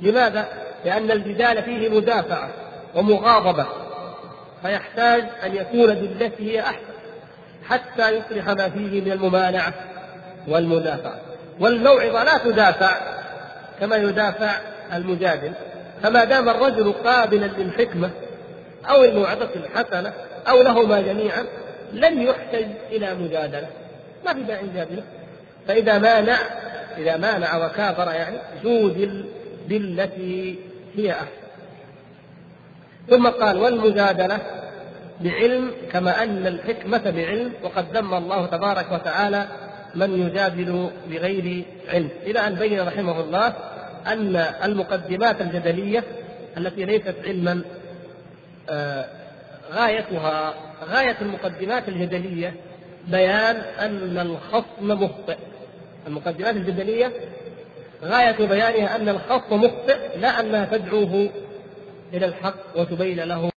S1: لماذا؟ لأن الجدال فيه مدافعة ومغاضبة. فيحتاج أن يكون بالتي هي أحسن. حتى يصلح ما فيه من الممانعة والمدافعة والموعظة لا تدافع كما يدافع المجادل. فما دام الرجل قابلا للحكمة أو الموعظة الحسنة أو لهما جميعا لن يحتج إلى مجادلة. ما في داعي يجادله فإذا مانع إذا مانع وكافر يعني جودل بالتي هي أحسن. ثم قال والمجادلة بعلم كما أن الحكمة بعلم وقد ذم الله تبارك وتعالى من يجادل بغير علم. إلى أن بين رحمه الله أن المقدمات الجدلية التي ليست علما آه، غايتها غاية المقدمات الجدلية بيان أن الخصم مخطئ. المقدمات الجدلية غاية بيانها أن الخصم مخطئ لا أنها تدعوه إلى الحق وتبين له